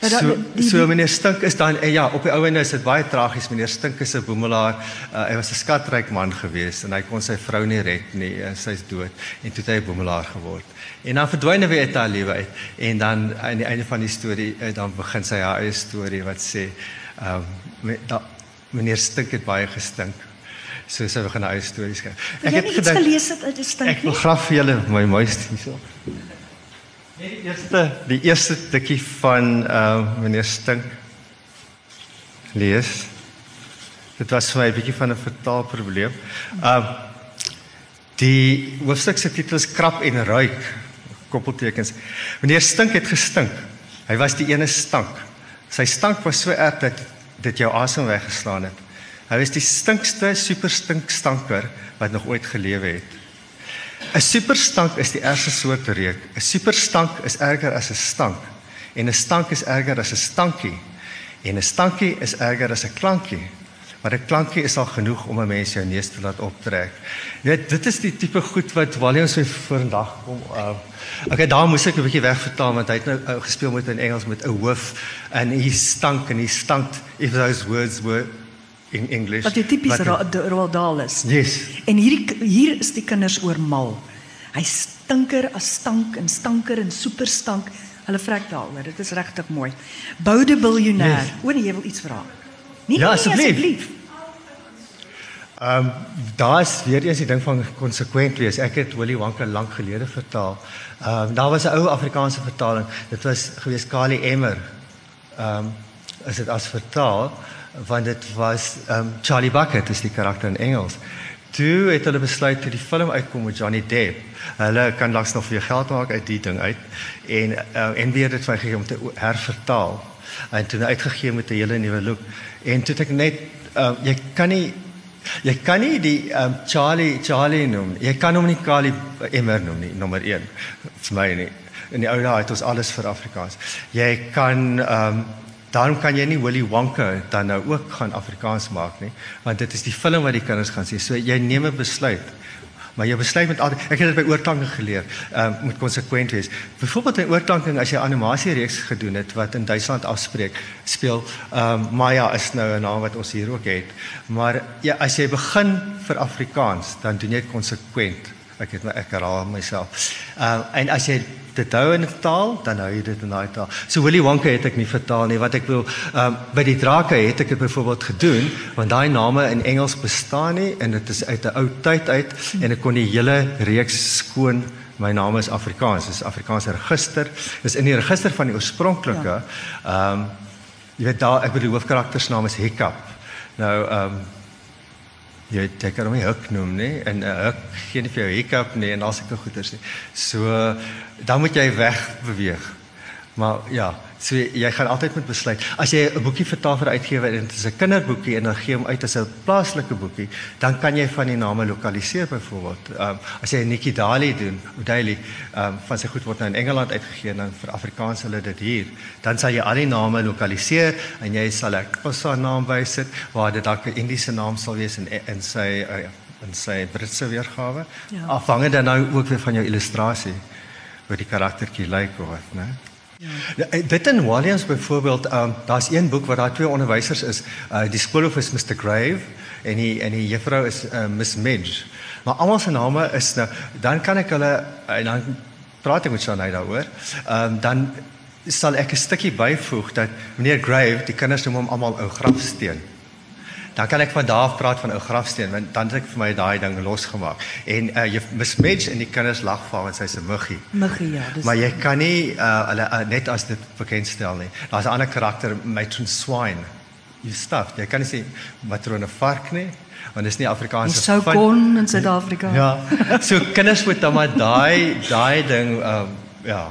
Speaker 1: Ja, da-
Speaker 2: So
Speaker 1: die- die-
Speaker 2: so meneer Stink is dan ja, op die ou ende is dit baie tragies. Meneer Stink is 'n boemelaar. Uh, hy was 'n skatryk man geweest en hy kon sy vrou nie red nie. en Sy's dood en toe het hy 'n boemelaar geword. En dan verdwyn hy weer uit haar lewe uit en dan aan die einde van die storie uh, dan begin sy haar eie storie wat sê ehm um, meneer Stink het baie gestink. So sy begin 'n eie storie skryf.
Speaker 1: Ek het iets gelees het uit die stink
Speaker 2: Ek wil graag vir julle my muis hierso. Net die eerste die eerste stukkie van uh, meneer Stink lees. Dit was vir my 'n bietjie van 'n vertaalprobleem. Uh, die hoofstuk se titel is Krap en ruik koppeltekens. Meneer Stink het gestink. Hy was die ene stank. Sy stank was so erg dat dit jou asem weggeslaan het. Hy was die stinkste superstink stanker wat nog ooit gelewe het. 'n Superstank is die ergste soort reuk. 'n Superstank is erger as 'n stank. En 'n stank is erger as 'n stankie. En 'n stankie is erger as 'n klankie. Maar 'n klankie is al genoeg om 'n mens jou neus te laat optrek. Weet, dit is die tipe goed wat Williams vir vandag kom. Uh, okay, daar moes ek 'n bietjie wegvertaal want hy het nou uh, gespeel met in Engels met 'n hoof and he stunk and he stank if those words were in English.
Speaker 1: Wat jy tipies Roald Dahl is.
Speaker 2: Yes.
Speaker 1: En hierdie hier is die kinders oor mal. Hy stinker as stank en stanker en superstank. Hulle vrek daaroor. Dit is regtig mooi. Boude biljoenêr.
Speaker 2: Yes.
Speaker 1: O nee, jy wil iets vra. Nee,
Speaker 2: Ja,
Speaker 1: nee,
Speaker 2: asseblief. Ehm um, daar is weer eens die ding van konsekwent wees. Ek het Willy Wonka lank gelede vertaal. Ehm um, daar was 'n ou Afrikaanse vertaling. Dit was gewees Kali Emmer. Ehm um, is dit as vertaal want dit was um, Charlie Bucket is die karakter in Engels. toe het hulle besluit toe die film uitkom met Johnny Depp. Hulle kan langs nog weer geld maak uit die ding uit en uh, en weer dit vir gegee om te hervertaal. En toe uitgegee met 'n hele nuwe look. En toe ek net uh, jy kan nie jy kan nie die um, Charlie Charlie noem. Jy kan hom nie Kali Emmer noem nie, nommer 1 vir my nie. In die ou dae het ons alles vir Afrikaans. Jy kan ehm um, Daarom kan jy nie Willy Wonka dan nou ook gaan Afrikaans maak nie, want dit is die film wat die kinders gaan sien. So jy neem 'n besluit. Maar jy besluit met altyd ek het dit by oorklanking geleer, ehm uh, moet konsekwent wees. Byvoorbeeld in oorklanking as jy animasie reeks gedoen het wat in Duitsland afspreek, speel ehm um, Maya is nou 'n naam wat ons hier ook het. Maar ja, as jy begin vir Afrikaans, dan doen jy dit konsekwent. Ek het ek herhaal myself. Ehm uh, en as jy dit hou in 'n taal, dan hou jy dit in daai taal. So Willy Wonka het ek nie vertaal nie. Wat ek wil ehm um, by die drake het ek dit byvoorbeeld gedoen, want daai name in Engels bestaan nie en dit is uit 'n ou tyd uit en ek kon die hele reeks skoon My naam is Afrikaans, dis Afrikaanse register. Dis in die register van die oorspronklike. Ehm ja. um, jy weet daar ek bedoel die hoofkarakter se naam is Hiccup. Nou ehm um, jy weet jy kan hom nie huk noem nie en 'n huk gee nie vir jou hiccup nie en al sulke goeters nie. So dan moet jy weg beweeg. Maar ja, so jy gaan altyd moet besluit. As jy 'n boekie vertaal vir uitgewer en dit is 'n kinderboekie en dan gee hom uit as 'n plaaslike boekie, dan kan jy van die name lokaliseer byvoorbeeld. Ehm um, as jy Nikki Daly doen, Daly, ehm um, van sy goed word nou in Engeland uitgegee en dan vir Afrikaans hulle dit hier, dan sal jy al die name lokaliseer en jy sal 'n Xhosa naam bysit waar dit dalk 'n Indiese naam sal wees in in sy uh, in sy Britse weergawe. Ja. Afhangende nou ook weer van jou illustrasie hoe die karaktertjie lyk of wat, né? Ja. Ja. Dit in Williams byvoorbeeld, um, daar's een boek waar daar twee onderwysers is. Uh die skoolhoof is Mr Grave en die en die juffrou is uh, Miss Midge. Maar almal se name is nou dan kan ek hulle en dan praat ek met Shanay daaroor. Ehm um, dan sal ek 'n stukkie byvoeg dat meneer Grave, die kinders noem hom almal ou grafsteen dan kan ek van daar af praat van 'n grafsteen want dan het ek vir my daai ding losgemaak. En uh, jy mismatch en die kinders lag vir want sy's 'n muggie.
Speaker 1: Muggie ja
Speaker 2: dis maar jy kan nie uh, hulle uh, net as dit bekendstel nie. Daar's 'n ander karakter matron swine. Jy staf jy kan nie sê matrone vark nie want is nie Afrikaanse
Speaker 1: sou kon in Suid-Afrika.
Speaker 2: Ja so kinders moet dan maar daai daai ding uh, ja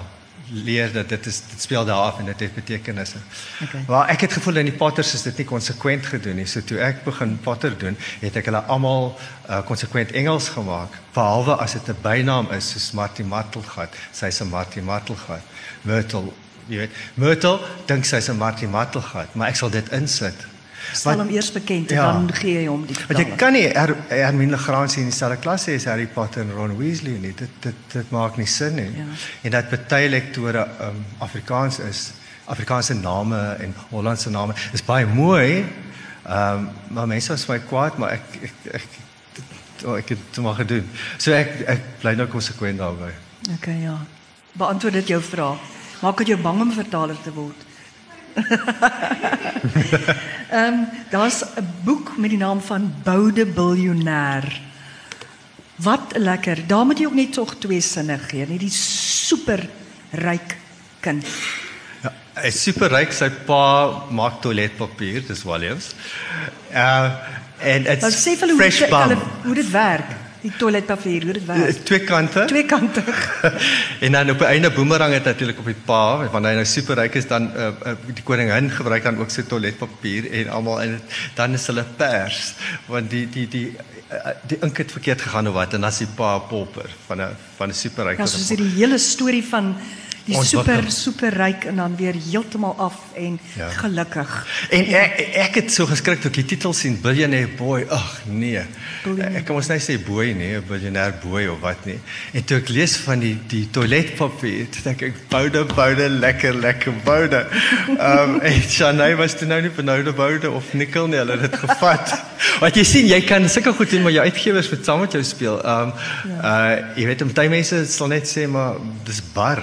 Speaker 2: leer dat dit is dit speel daar af en dit het betekenisse. Okay. Maar ek het gevoel in die Potters is dit nie konsekwent gedoen nie. So toe ek begin Potter doen, het ek hulle almal uh, konsekwent Engels gemaak, behalwe as dit 'n bynaam is soos Marty Mattelgat. Sy's 'n Marty Mattelgat. Myrtle, jy weet, Myrtle dink sy's 'n Marty Mattelgat, maar ek sal dit insit
Speaker 1: stel hom eers bekend en ja, dan gee jy hom die
Speaker 2: Want jy kan nie er, Hermine Legrand in dieselfde klas hê as Harry Potter en Ron Weasley nie. Dit dit dit maak nie sin nie. Ja. En dat baie lektore um, Afrikaans is, Afrikaanse name en Hollandse name is baie mooi. Ehm um, maar mense was baie kwaad, maar ek ek ek, ek, oh, ek het dit maar gedoen. So ek ek bly nou konsekwent daarby.
Speaker 1: Okay, ja. Beantwoord dit jou vraag. Maak dit jou bang om vertaler te word? Ehm um, daar's 'n boek met die naam van Boude Biljonair. Wat lekker. Daar moet jy ook net tog twee sinne gee, nie die super ryk kind.
Speaker 2: Ja, hy is super ryk, sy pa maak toiletpapier, dis Williams. Uh en dit's fresh bum.
Speaker 1: Hoe dit werk die toiletpapier, hoe dit werk.
Speaker 2: Twee kante.
Speaker 1: Twee kante.
Speaker 2: en dan op 'n einde boomerang het natuurlik op die pa, wanneer hy nou super ryk is dan uh, uh, die koningin gebruik dan ook sy toiletpapier en almal en dan is hulle pers want die die die die ink het verkeerd gegaan of wat en dan is die pa popper van 'n van 'n super ryk.
Speaker 1: Ja, so is die hele storie van die super super ryk en dan weer heeltemal af en ja. gelukkig.
Speaker 2: En ek ek het so geskrik toe ek die titel sien Billionaire Boy. Ag nee. Billionaire. Ek kan mos net sê boy nee, Billionaire Boy of wat nie. En toe ek lees van die die toiletpapier, toe dink ek boude boude lekker lekker boude. Ehm um, en Shanay was toe nou nie benoude boude of nikkel nie, hulle het dit gevat. Wat jy sien, jy kan sulke goed doen maar jou uitgewers moet saam met jou speel. Ehm um, ja. uh jy weet om baie mense sal net sê maar dis bar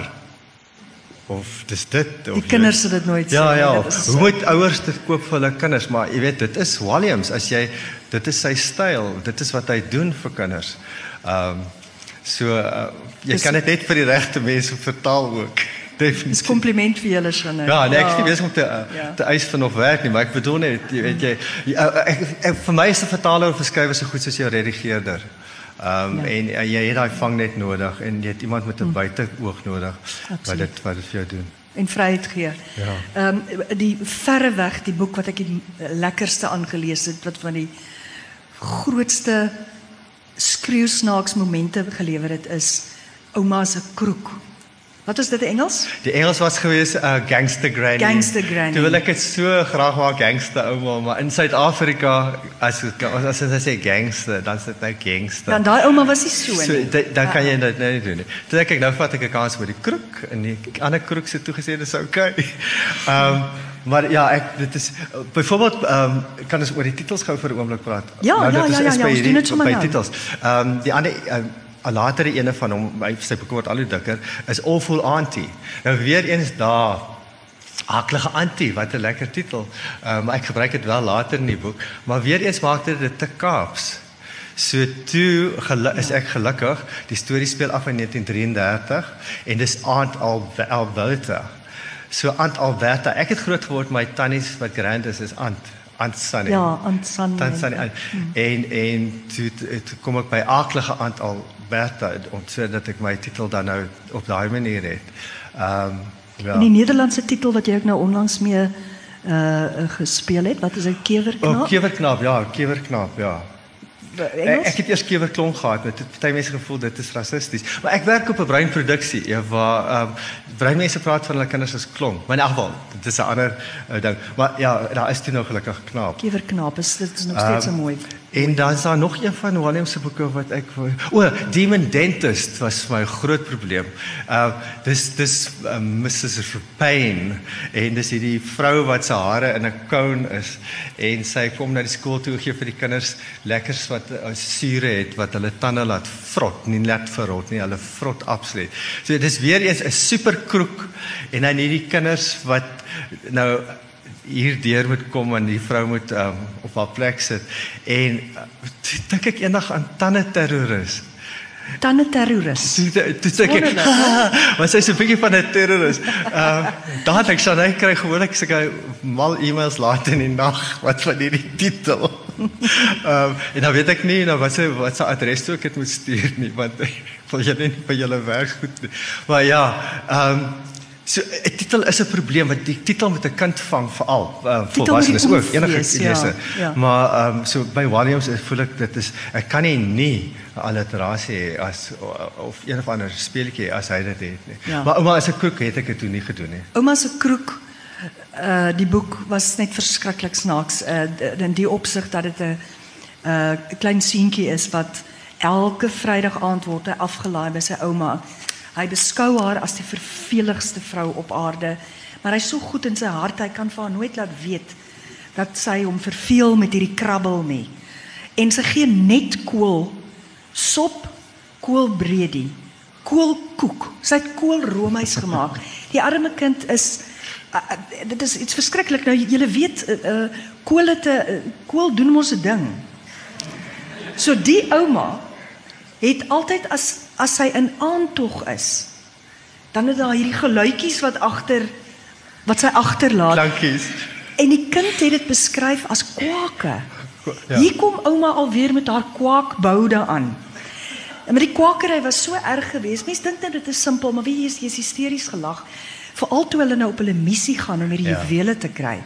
Speaker 2: of dis dit
Speaker 1: of die kinders het dit nooit
Speaker 2: ja, sê ja ja hoe moet ouers dit koop vir hulle kinders maar jy weet dit is Williams as jy dit is sy styl dit is wat hy doen vir kinders ehm um, so uh, jy dis, kan dit net vir die regte mense vertaal ook definitief.
Speaker 1: Dis kompliment vir julle sinne.
Speaker 2: Ja, nee, ek is nie besig om te uh,
Speaker 1: Ja.
Speaker 2: te eis van of werk nie, maar ek bedoel net jy weet jy ja, ek, ek, vir my is 'n vertaler of 'n skrywer so goed soos jou redigeerder. Ehm um,
Speaker 1: Ja.
Speaker 2: en uh, jy het daai vangnet nodig en jy het iemand met 'n
Speaker 1: Hm.
Speaker 2: buiteoog nodig wat
Speaker 1: Absoluut.
Speaker 2: dit wat dit vir jou doen.
Speaker 1: en vryheid gee.
Speaker 2: Ja.
Speaker 1: Ehm die verre weg die boek wat ek die lekkerste aangelees het wat van die grootste skreeusnaaks momente gelewer het is ouma se kroek. Wat is dit in Engels?
Speaker 2: Die Engels was gewees 'n uh, gangster granny.
Speaker 1: Gangster granny.
Speaker 2: Toe wil ek dit so graag wou gangster ouma, maar in Suid-Afrika as as sê gangster, dan is dit nou gangster.
Speaker 1: Dan daai ouma was nie so
Speaker 2: So
Speaker 1: nie.
Speaker 2: da- dan kan
Speaker 1: Ja.
Speaker 2: jy dit nou nie doen nie. Toe ek nou vat ek 'n kans met die kroek en die ander kroek se toegesê dis okay. Ehm um, maar ja, ek dit is byvoorbeeld ehm um, kan ons oor die titels gou vir 'n oomblik praat.
Speaker 1: Ja,
Speaker 2: nou,
Speaker 1: ja,
Speaker 2: is,
Speaker 1: ja, ja,
Speaker 2: is
Speaker 1: ja, ons doen dit sommer
Speaker 2: by
Speaker 1: nou.
Speaker 2: titels. Ehm um, die ander um, 'n latere ene van hom, hy sy boek word al hoe dikker, is Awful Auntie. Nou weer eens daar Aklige Antie, wat 'n lekker titel. Ehm um, ek gebruik dit wel later in die boek, maar weer eens maak dit dit te Kaaps. So toe is ek gelukkig. Die storie speel af in 1933 en dis Aunt Al- Alberta. So Aunt Alberta, ek het groot geword my tannies wat grand is is Aunt Aunt Sunny.
Speaker 1: Ja, Aunt Sunny.
Speaker 2: Tant Sunny. En en toe, toe kom ek by Aklige Aunt Alberta om sodat ek my titel dan nou op daai manier het. Ehm um, ja.
Speaker 1: En die Nederlandse titel wat jy ook nou onlangs mee uh gespeel het, wat is 'n
Speaker 2: Oh,
Speaker 1: kewerknaap?
Speaker 2: kewerknaap, ja, kewerknaap, ja. Ek,
Speaker 1: Engels?
Speaker 2: ek het eers kewerklong gehad, met party mense gevoel dit is rassisties. Maar ek werk op 'n breinproduksie, waar ehm um, breinmense praat van hulle kinders as klonk. Maar in elk geval, dit is 'n ander uh, ding. Maar ja, daar is toe nou gelukkig knaap.
Speaker 1: Kewerknaap is dit is nog steeds
Speaker 2: Ehm,
Speaker 1: um, mooi.
Speaker 2: En dan is daar nog een van William se boeke wat ek O, Demon Dentist was vir my 'n groot probleem. Uh dis dis uh, Mrs. Pain en dis hierdie vrou wat se hare in 'n cone is en sy kom na die skool toe gee vir die kinders lekkers wat uh, sure het wat hulle tande laat vrot, nie net verrot nie, hulle vrot absoluut. So dis weer eens 'n super kroek en dan hierdie kinders wat nou hier deur moet kom en die vrou moet um, op haar plek sit en uh, dink ek eendag aan tande terroris.
Speaker 1: Tande terroris.
Speaker 2: Toe toe- sê ek maar sy's 'n bietjie van 'n terroris. Uh dan ek sien hy kry gewoonlik sulke mal e-mails laat in die nag wat van hierdie titel. Um en dan weet ek nie nou wat se wat se adres toe ek dit moet stuur nie want ek wil julle nie by julle werk goed. Maar ja, um So 'n titel is 'n probleem want die titel moet 'n kind vang veral uh, volwassenes ook enige
Speaker 1: wees, ja,
Speaker 2: lese.
Speaker 1: ja.
Speaker 2: Maar ehm um, so by Williams is voel ek dit is ek kan nie nie alliterasie as of een of ander speletjie as hy dit het nie.
Speaker 1: Ja.
Speaker 2: Maar ouma as 'n koek het ek dit toe nie gedoen nie.
Speaker 1: Ouma se kroek uh die boek was net verskriklik snaaks uh in die opsig dat dit 'n uh klein seentjie is wat elke Vrydag aand word hy afgelaai by sy ouma. Hy beskou haar as die verveligste vrou op aarde, maar hy's so goed in sy hart, hy kan vir haar nooit laat weet dat sy hom verveel met hierdie krabbel nie. En sy gee net kool, sop, koolbredie, koolkoek. Sy het koolroomys gemaak. Die arme kind is uh, uh, dit is iets verskriklik. Nou jy weet uh, uh, kool het 'n uh, kool doen mos 'n ding. So die ouma het altyd as as sy in aantog is, dan het daar hierdie geluitjies wat agter wat sy agterlaat.
Speaker 2: Dankies.
Speaker 1: En die kind het dit beskryf as kwake.
Speaker 2: Ja.
Speaker 1: Hier kom ouma alweer met haar kwaakboude aan. En met die kwakery was so erg geweest. Mense dink net dit is simpel, maar wie is jy's hysteries gelag. Veral toe hulle nou op hulle missie gaan om hierdie
Speaker 2: Ja.
Speaker 1: juwele te kry.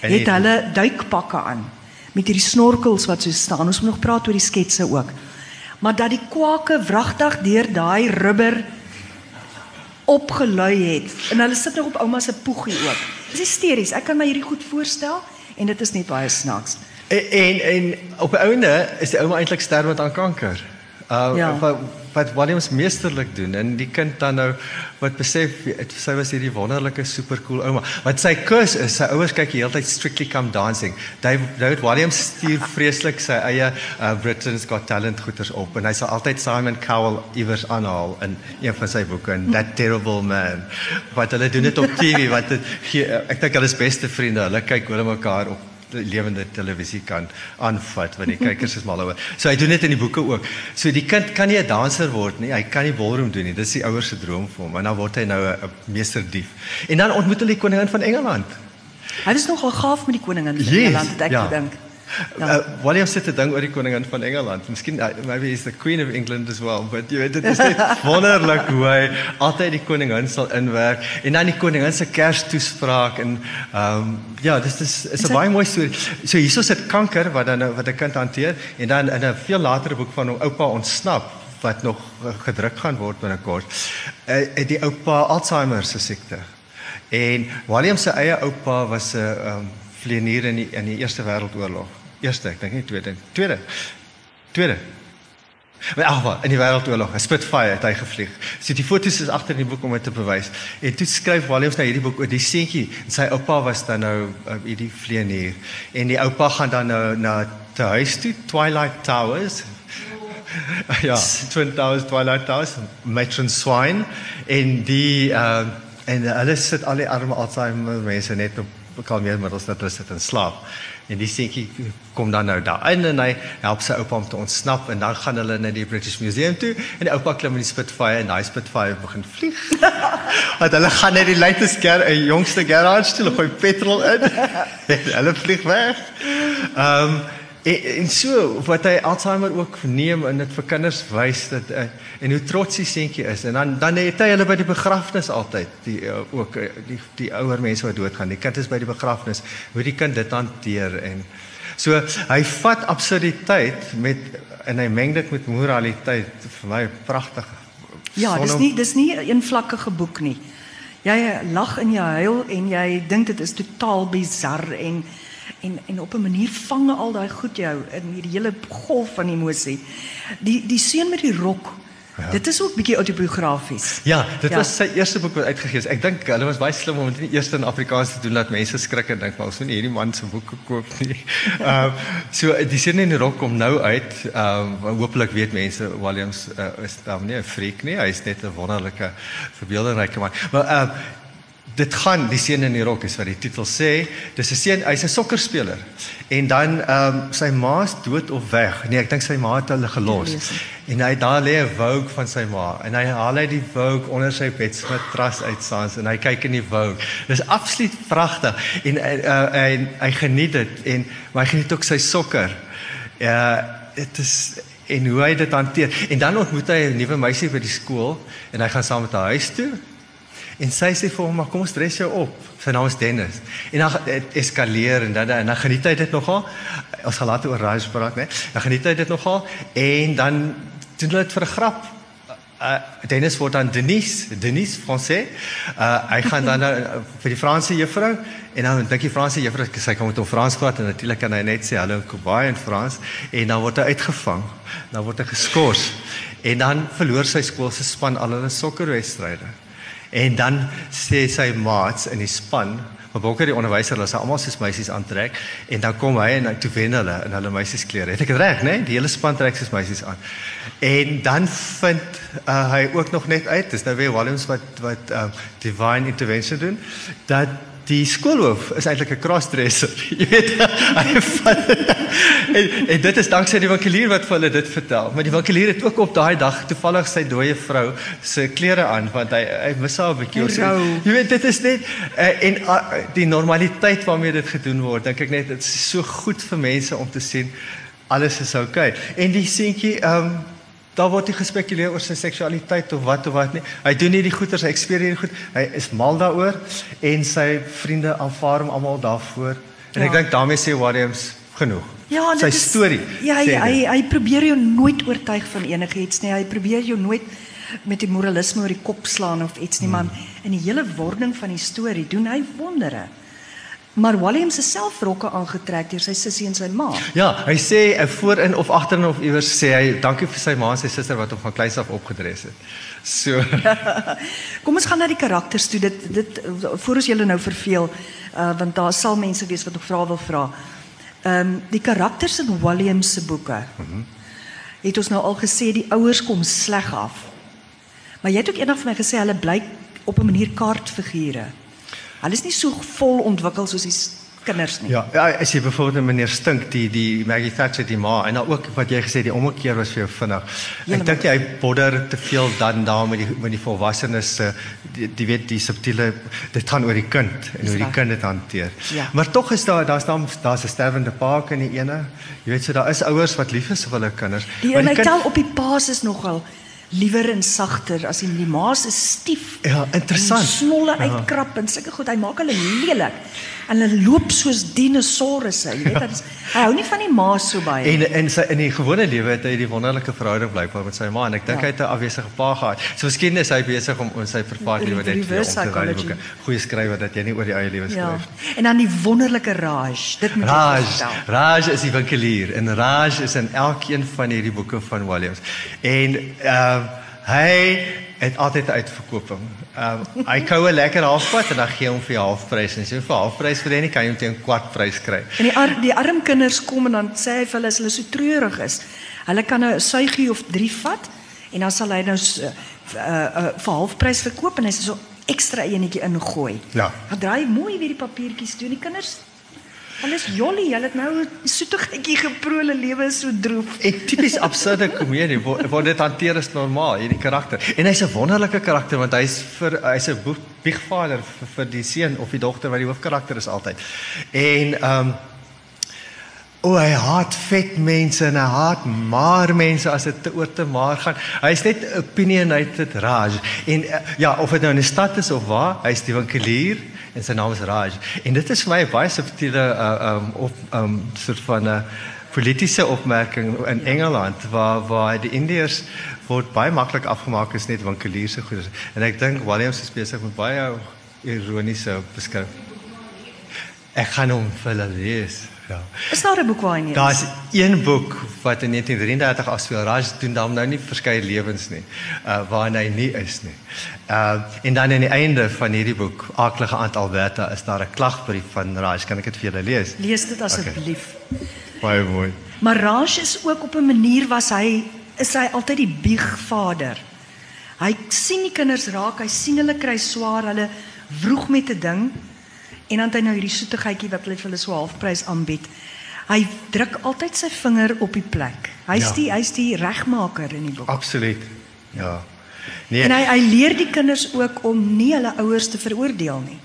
Speaker 2: En
Speaker 1: Het hulle duikpakke aan met hierdie snorkels wat so staan. Ons moet nog praat oor die sketse ook. Maar dat die kwake wragtig deur daai rubber opgelui het en hulle sit nog op ouma se poegie ook. Dis hysteries. Ek kan my hierdie goed voorstel en dit is net baie snaaks.
Speaker 2: En en, en op 'n ouende is die ouma eintlik sterwend aan kanker. Uh
Speaker 1: Ja.
Speaker 2: Wat wat Williams meesterlik doen en die kind dan nou wat besef het, sy was hierdie wonderlike supercool ouma. Wat sy kus is, sy ouers kyk die hele tyd Strictly Come Dancing. David, David Williams stuur vreeslik sy eie uh, Britain's Got Talent goeters op en hy sal altyd Simon Cowell iewers aanhaal in een van sy boeke en That Terrible Man. Wat hulle doen dit op TV wat gee ek dink hulle is beste vriende. Hulle kyk oor mekaar op lewende televisie kan aanvat want die kykers is mal oor. So hy doen dit in die boeke ook. So die kind kan nie 'n danser word nie. Hy kan nie ballroom doen nie. Dis die ouers se droom vir hom. En dan word hy nou 'n meesterdief. En dan ontmoet hy die koningin van Engeland.
Speaker 1: Hy was nogal gaaf met die koningin van
Speaker 2: Yes,
Speaker 1: Engeland het ek
Speaker 2: ja.
Speaker 1: gedink. Ja.
Speaker 2: Uh, William sit te dink oor die koningin van Engeland. Miskien uh, maybe he's the queen of England as well, but jy weet dit is net wonderlik hoe hy altyd die koningin sal inwerk en dan die koningin se kerstoespraak en ehm um, ja, dis dis is 'n baie mooi storie. So hierso sit kanker wat dan wat 'n kind hanteer en dan in 'n veel latere boek van hom oupa ontsnap wat nog uh, gedruk gaan word binnekort. Uh, die oupa Alzheimer se siekte. En William se eie oupa was 'n uh, um, vlieënier in die in die Eerste Wêreldoorlog. Eerste, ek dink nie tweede, tweede. Tweede. Maar ag, in die Wêreldoorlog, 'n Spitfire het hy gevlieg. So die foto's is agter in die boek om dit te bewys. En toe skryf Williams nou hierdie boek oor die seentjie en sy oupa was dan nou uh, hierdie vlieënier. En die oupa gaan dan nou na te huis toe, Twilight Towers. ja, Twin Towers, Twilight Towers, Matron Swine en die uh, en hulle sit al die arme Alzheimer mense net op kalmeermiddels dat hulle sit en slaap. En die seentjie kom dan nou daar in en hy help sy oupa om te ontsnap en dan gaan hulle na die British Museum toe en die oupa klim in die Spitfire en daai Spitfire begin vlieg. Want hulle gaan net die latest ger, die jongste garage toe, hulle gooi petrol in. hulle vlieg weg. Ehm um, en, en so wat hy Alzheimer ook neem en dit vir kinders wys dat uh, en hoe trots die seentjie is en dan dan het hy hulle by die begrafnis altyd die uh, ook uh, die die ouer mense wat doodgaan die kind is by die begrafnis hoe die kind dit hanteer en so hy vat absurditeit met en hy meng dit met moraliteit vir my pragtig
Speaker 1: Ja, dis nie dis nie 'n eenvlakkige boek nie. Jy lag en jy huil en jy dink dit is totaal bizar en en en op 'n manier vang al daai goed jou in hierdie hele golf van emosie. Die die seun met die rok. Ja. Dit is ook bietjie autobiografies.
Speaker 2: Ja, dit
Speaker 1: Ja.
Speaker 2: was sy eerste boek wat uitgegee is. Ek dink hulle was baie slim om dit nie eers in Afrikaans te doen dat mense skrik en dink maar ons moet nie hierdie man se boeke koop nie. Ehm um, so die seun in die rok kom nou uit. Ehm um, hopelik weet mense Williams uh, is dan nie 'n freak nie. Hy is net 'n wonderlike verbeeldingryke man. Maar ehm um, dit gaan die seun in die rok is wat die titel sê. Dis 'n seun, hy's 'n sokkerspeler. En dan ehm um, sy ma's dood of weg. Nee, ek dink sy ma het hulle gelos. En hy daar lê 'n Vogue van sy ma en hy haal uit die Vogue onder sy bedsmatras uit saans en hy kyk in die Vogue. Dis absoluut pragtig en uh, en hy geniet dit en maar hy geniet ook sy sokker. Ja, dit is en hoe hy dit hanteer. En dan ontmoet hy 'n nuwe meisie by die skool en hy gaan saam met haar huis toe. En sy sê vir hom, "Maar kom ons dress jou op." Sy naam is Dennis. En dan het eskaleer en dan en dan geniet hy dit nogal. Ons gaan later oor Rise praat, né? Dan geniet hy dit nogal en dan doen hulle dit vir 'n grap. Uh, Dennis word dan Denise, Denise Français. Uh, hy gaan dan uh, vir die Franse juffrou en dan dink die Franse juffrou sy kan met hom Frans praat en natuurlik kan hy net sê hallo Kubai in Frans en dan word hy uitgevang. Dan word hy geskort. En dan verloor sy skool se span al hulle sokkerwedstryde. En dan sê sy maats in die span, maar Bokker die onderwyser, hulle sal almal soos meisies aantrek en dan kom hy en hy toe wen hulle in hulle meisiesklere. Het ek dit reg, né? Nee? Die hele span trek soos meisies aan. En dan vind uh, hy ook nog net uit, dis nou weer Williams wat wat uh, divine intervention doen, dat die skoolhoof is eintlik 'n crossdresser. Jy weet, hy vat en, en dit is danksy die winkelier wat vir hulle dit vertel. Maar die winkelier het ook op daai dag toevallig sy dooie vrou se klere aan want hy hy mis haar 'n bietjie. Of so. Jy weet dit is net uh, en uh, die normaliteit waarmee dit gedoen word, dink ek net dit is so goed vir mense om te sien alles is oukei. Okay. En die seentjie ehm um, daar word nie gespekuleer oor sy seksualiteit of wat of wat nie. Hy doen nie die goeters, hy eksperimenteer nie goed. Hy is mal daaroor en sy vriende aanvaar hom almal daarvoor. En
Speaker 1: Ja.
Speaker 2: ek dink daarmee sê Williams genoeg.
Speaker 1: Ja,
Speaker 2: sy
Speaker 1: is-
Speaker 2: storie.
Speaker 1: Ja, hy hy, hy probeer jou nooit oortuig van enigiets nie. Hy probeer jou nooit met die moralisme oor die kop slaan of iets nie, man. In die hele wording van die storie doen hy wondere. Maar Williams is self rokke aangetrek deur sy sussie en sy ma.
Speaker 2: Ja, hy sê voorin of agterin of iewers sê hy dankie vir sy ma en sy suster wat hom van kleins af opgedres het. So
Speaker 1: Kom ons gaan na die karakters toe. Dit dit voor ons julle nou verveel, uh, want daar sal mense wees wat nog vrae wil vra. Ehm um, die karakters in Williams se boeke. Mm -hmm. Het ons nou al gesê die ouers kom sleg af. Maar jy het ook eendag vir my gesê hulle blyk op 'n manier kaartfigure. Hulle is nie so vol ontwikkel soos die kinders nie.
Speaker 2: Ja, ja as jy byvoorbeeld meneer Stink die die Maggie Thatcher die ma en dan ook wat jy gesê die omkeer was vir jou vinnig. Ek dink hy bodder te veel dan daar met die met die volwassenes se die, die weet die subtiele dit gaan oor die kind en hoe die kind dit hanteer.
Speaker 1: Ja.
Speaker 2: Maar tog is daar daar's dan daar's 'n sterwende pa in die ene. Jy weet so daar is ouers wat lief is vir hulle kinders.
Speaker 1: Die
Speaker 2: maar
Speaker 1: en hy
Speaker 2: kind,
Speaker 1: tel op die paas is nogal liewer en sagter as die, die maas is stief.
Speaker 2: Ja, interessant.
Speaker 1: Snolle
Speaker 2: Ja.
Speaker 1: uitkrap en sulke goed. Hy maak hulle lelik. En hulle loop soos dinosourusse. Jy weet, hy is- hy hou nie van die maas so baie.
Speaker 2: En in sy in die gewone lewe het hy die wonderlike verhouding blykbaar met sy ma en ek dink
Speaker 1: Ja.
Speaker 2: hy het 'n afwesige pa gehad. So miskien is hy besig om in sy privaat lewe net weer om te ry. Goeie skrywer dat jy nie oor die eie lewe
Speaker 1: ja.
Speaker 2: skryf.
Speaker 1: En dan die wonderlike Raj. Dit moet jy
Speaker 2: Raj,
Speaker 1: vertel.
Speaker 2: Raj is die winkelier en Raj is in elkeen van hierdie boeke van Williams. En ehm hy het altyd 'n uitverkoping. Ehm hy kou 'n lekker halfpad en dan gee hom vir jou halfprys en jy vir halfprys hê nie kan jy hom teen kwartprys kry.
Speaker 1: En die ar, die arm kinders kom en dan sê hy vir hulle as hulle so treurig is. Hulle kan nou 'n suigie of 3 vat en dan sal hy nou s- uh, uh, uh, vir halfprys verkoop en hy sê so ekstra enetjie ingooi.
Speaker 2: Ja.
Speaker 1: Dan draai hy mooi weer die papiertjies toe en die kinders Hulle is jolly, hulle het nou geproe, hulle lewe is so droef.
Speaker 2: En tipies absurde komedie waar dit hanteer is normaal hierdie karakter. En hy's 'n wonderlike karakter want hy's vir hy's 'n boeg- biegvader vir, vir die seun of die dogter wat die hoofkarakter is altyd. En ehm um, O, hy haat vet mense en hy haat maar mense as dit te oor te maar gaan. Hy's net opinionated Raj. En uh, ja, of dit nou in die stad is of waar, hy's die winkelier en sy naam is Raj. En dit is vir my 'n baie subtiele uh um op um soort van 'n uh, politieke opmerking in Engeland waar waar die Indiërs word baie maklik afgemaak as net winkeliers se goeders. En ek dink Williams is besig met baie ironiese beskrywing. Ek gaan hom vir hulle lees. Ja.
Speaker 1: Is daar 'n boek waar hy nie?
Speaker 2: Daar's een boek wat in 1933 afspeel. Raj doen dan nou nie verskeie lewens nie, uh waarin hy nie is nie. Uh en dan aan die einde van hierdie boek, Aaklige Ant Alberta, is daar 'n klagbrief van Raj. Kan ek dit vir julle lees?
Speaker 1: Lees dit asseblief. Okay.
Speaker 2: Baie mooi.
Speaker 1: Maar Raj is ook op 'n manier was hy is hy altyd die biegvader. Hy sien die kinders raak, hy sien hulle kry swaar, hulle vroeg met 'n ding en dan het hy nou hierdie soetigheidjie wat hulle vir hulle so halfprys aanbied. Hy druk altyd sy vinger op die plek. Hy's
Speaker 2: Ja.
Speaker 1: die hy's die regmaker in die boek.
Speaker 2: Absoluut. Ja. Nee.
Speaker 1: En hy hy leer die kinders ook om nie hulle ouers te veroordeel nie.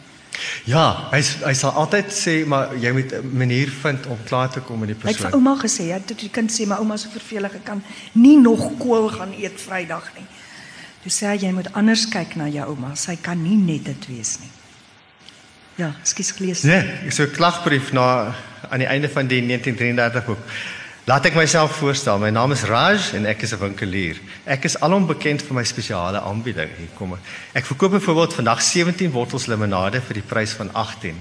Speaker 2: Ja, hy hy sal altyd sê maar jy moet 'n manier vind om klaar te kom met die
Speaker 1: Hy het vir
Speaker 2: persoon.
Speaker 1: ouma gesê, ja, toe die kind sê my ouma so vervelig, ek kan nie nog kool gaan eet Vrydag nie. Toe sê hy jy moet anders kyk na jou ouma. Sy kan nie net dit wees nie. Ja, skus gelees.
Speaker 2: Nee, so 'n klagbrief na aan die einde van die 1933 boek. Laat ek myself voorstel. My naam is Raj en ek is 'n winkelier. Ek is alom bekend vir my spesiale aanbieding. Hier kom ek. Ek verkoop byvoorbeeld vandag 17 bottels limonade vir die prys van 18.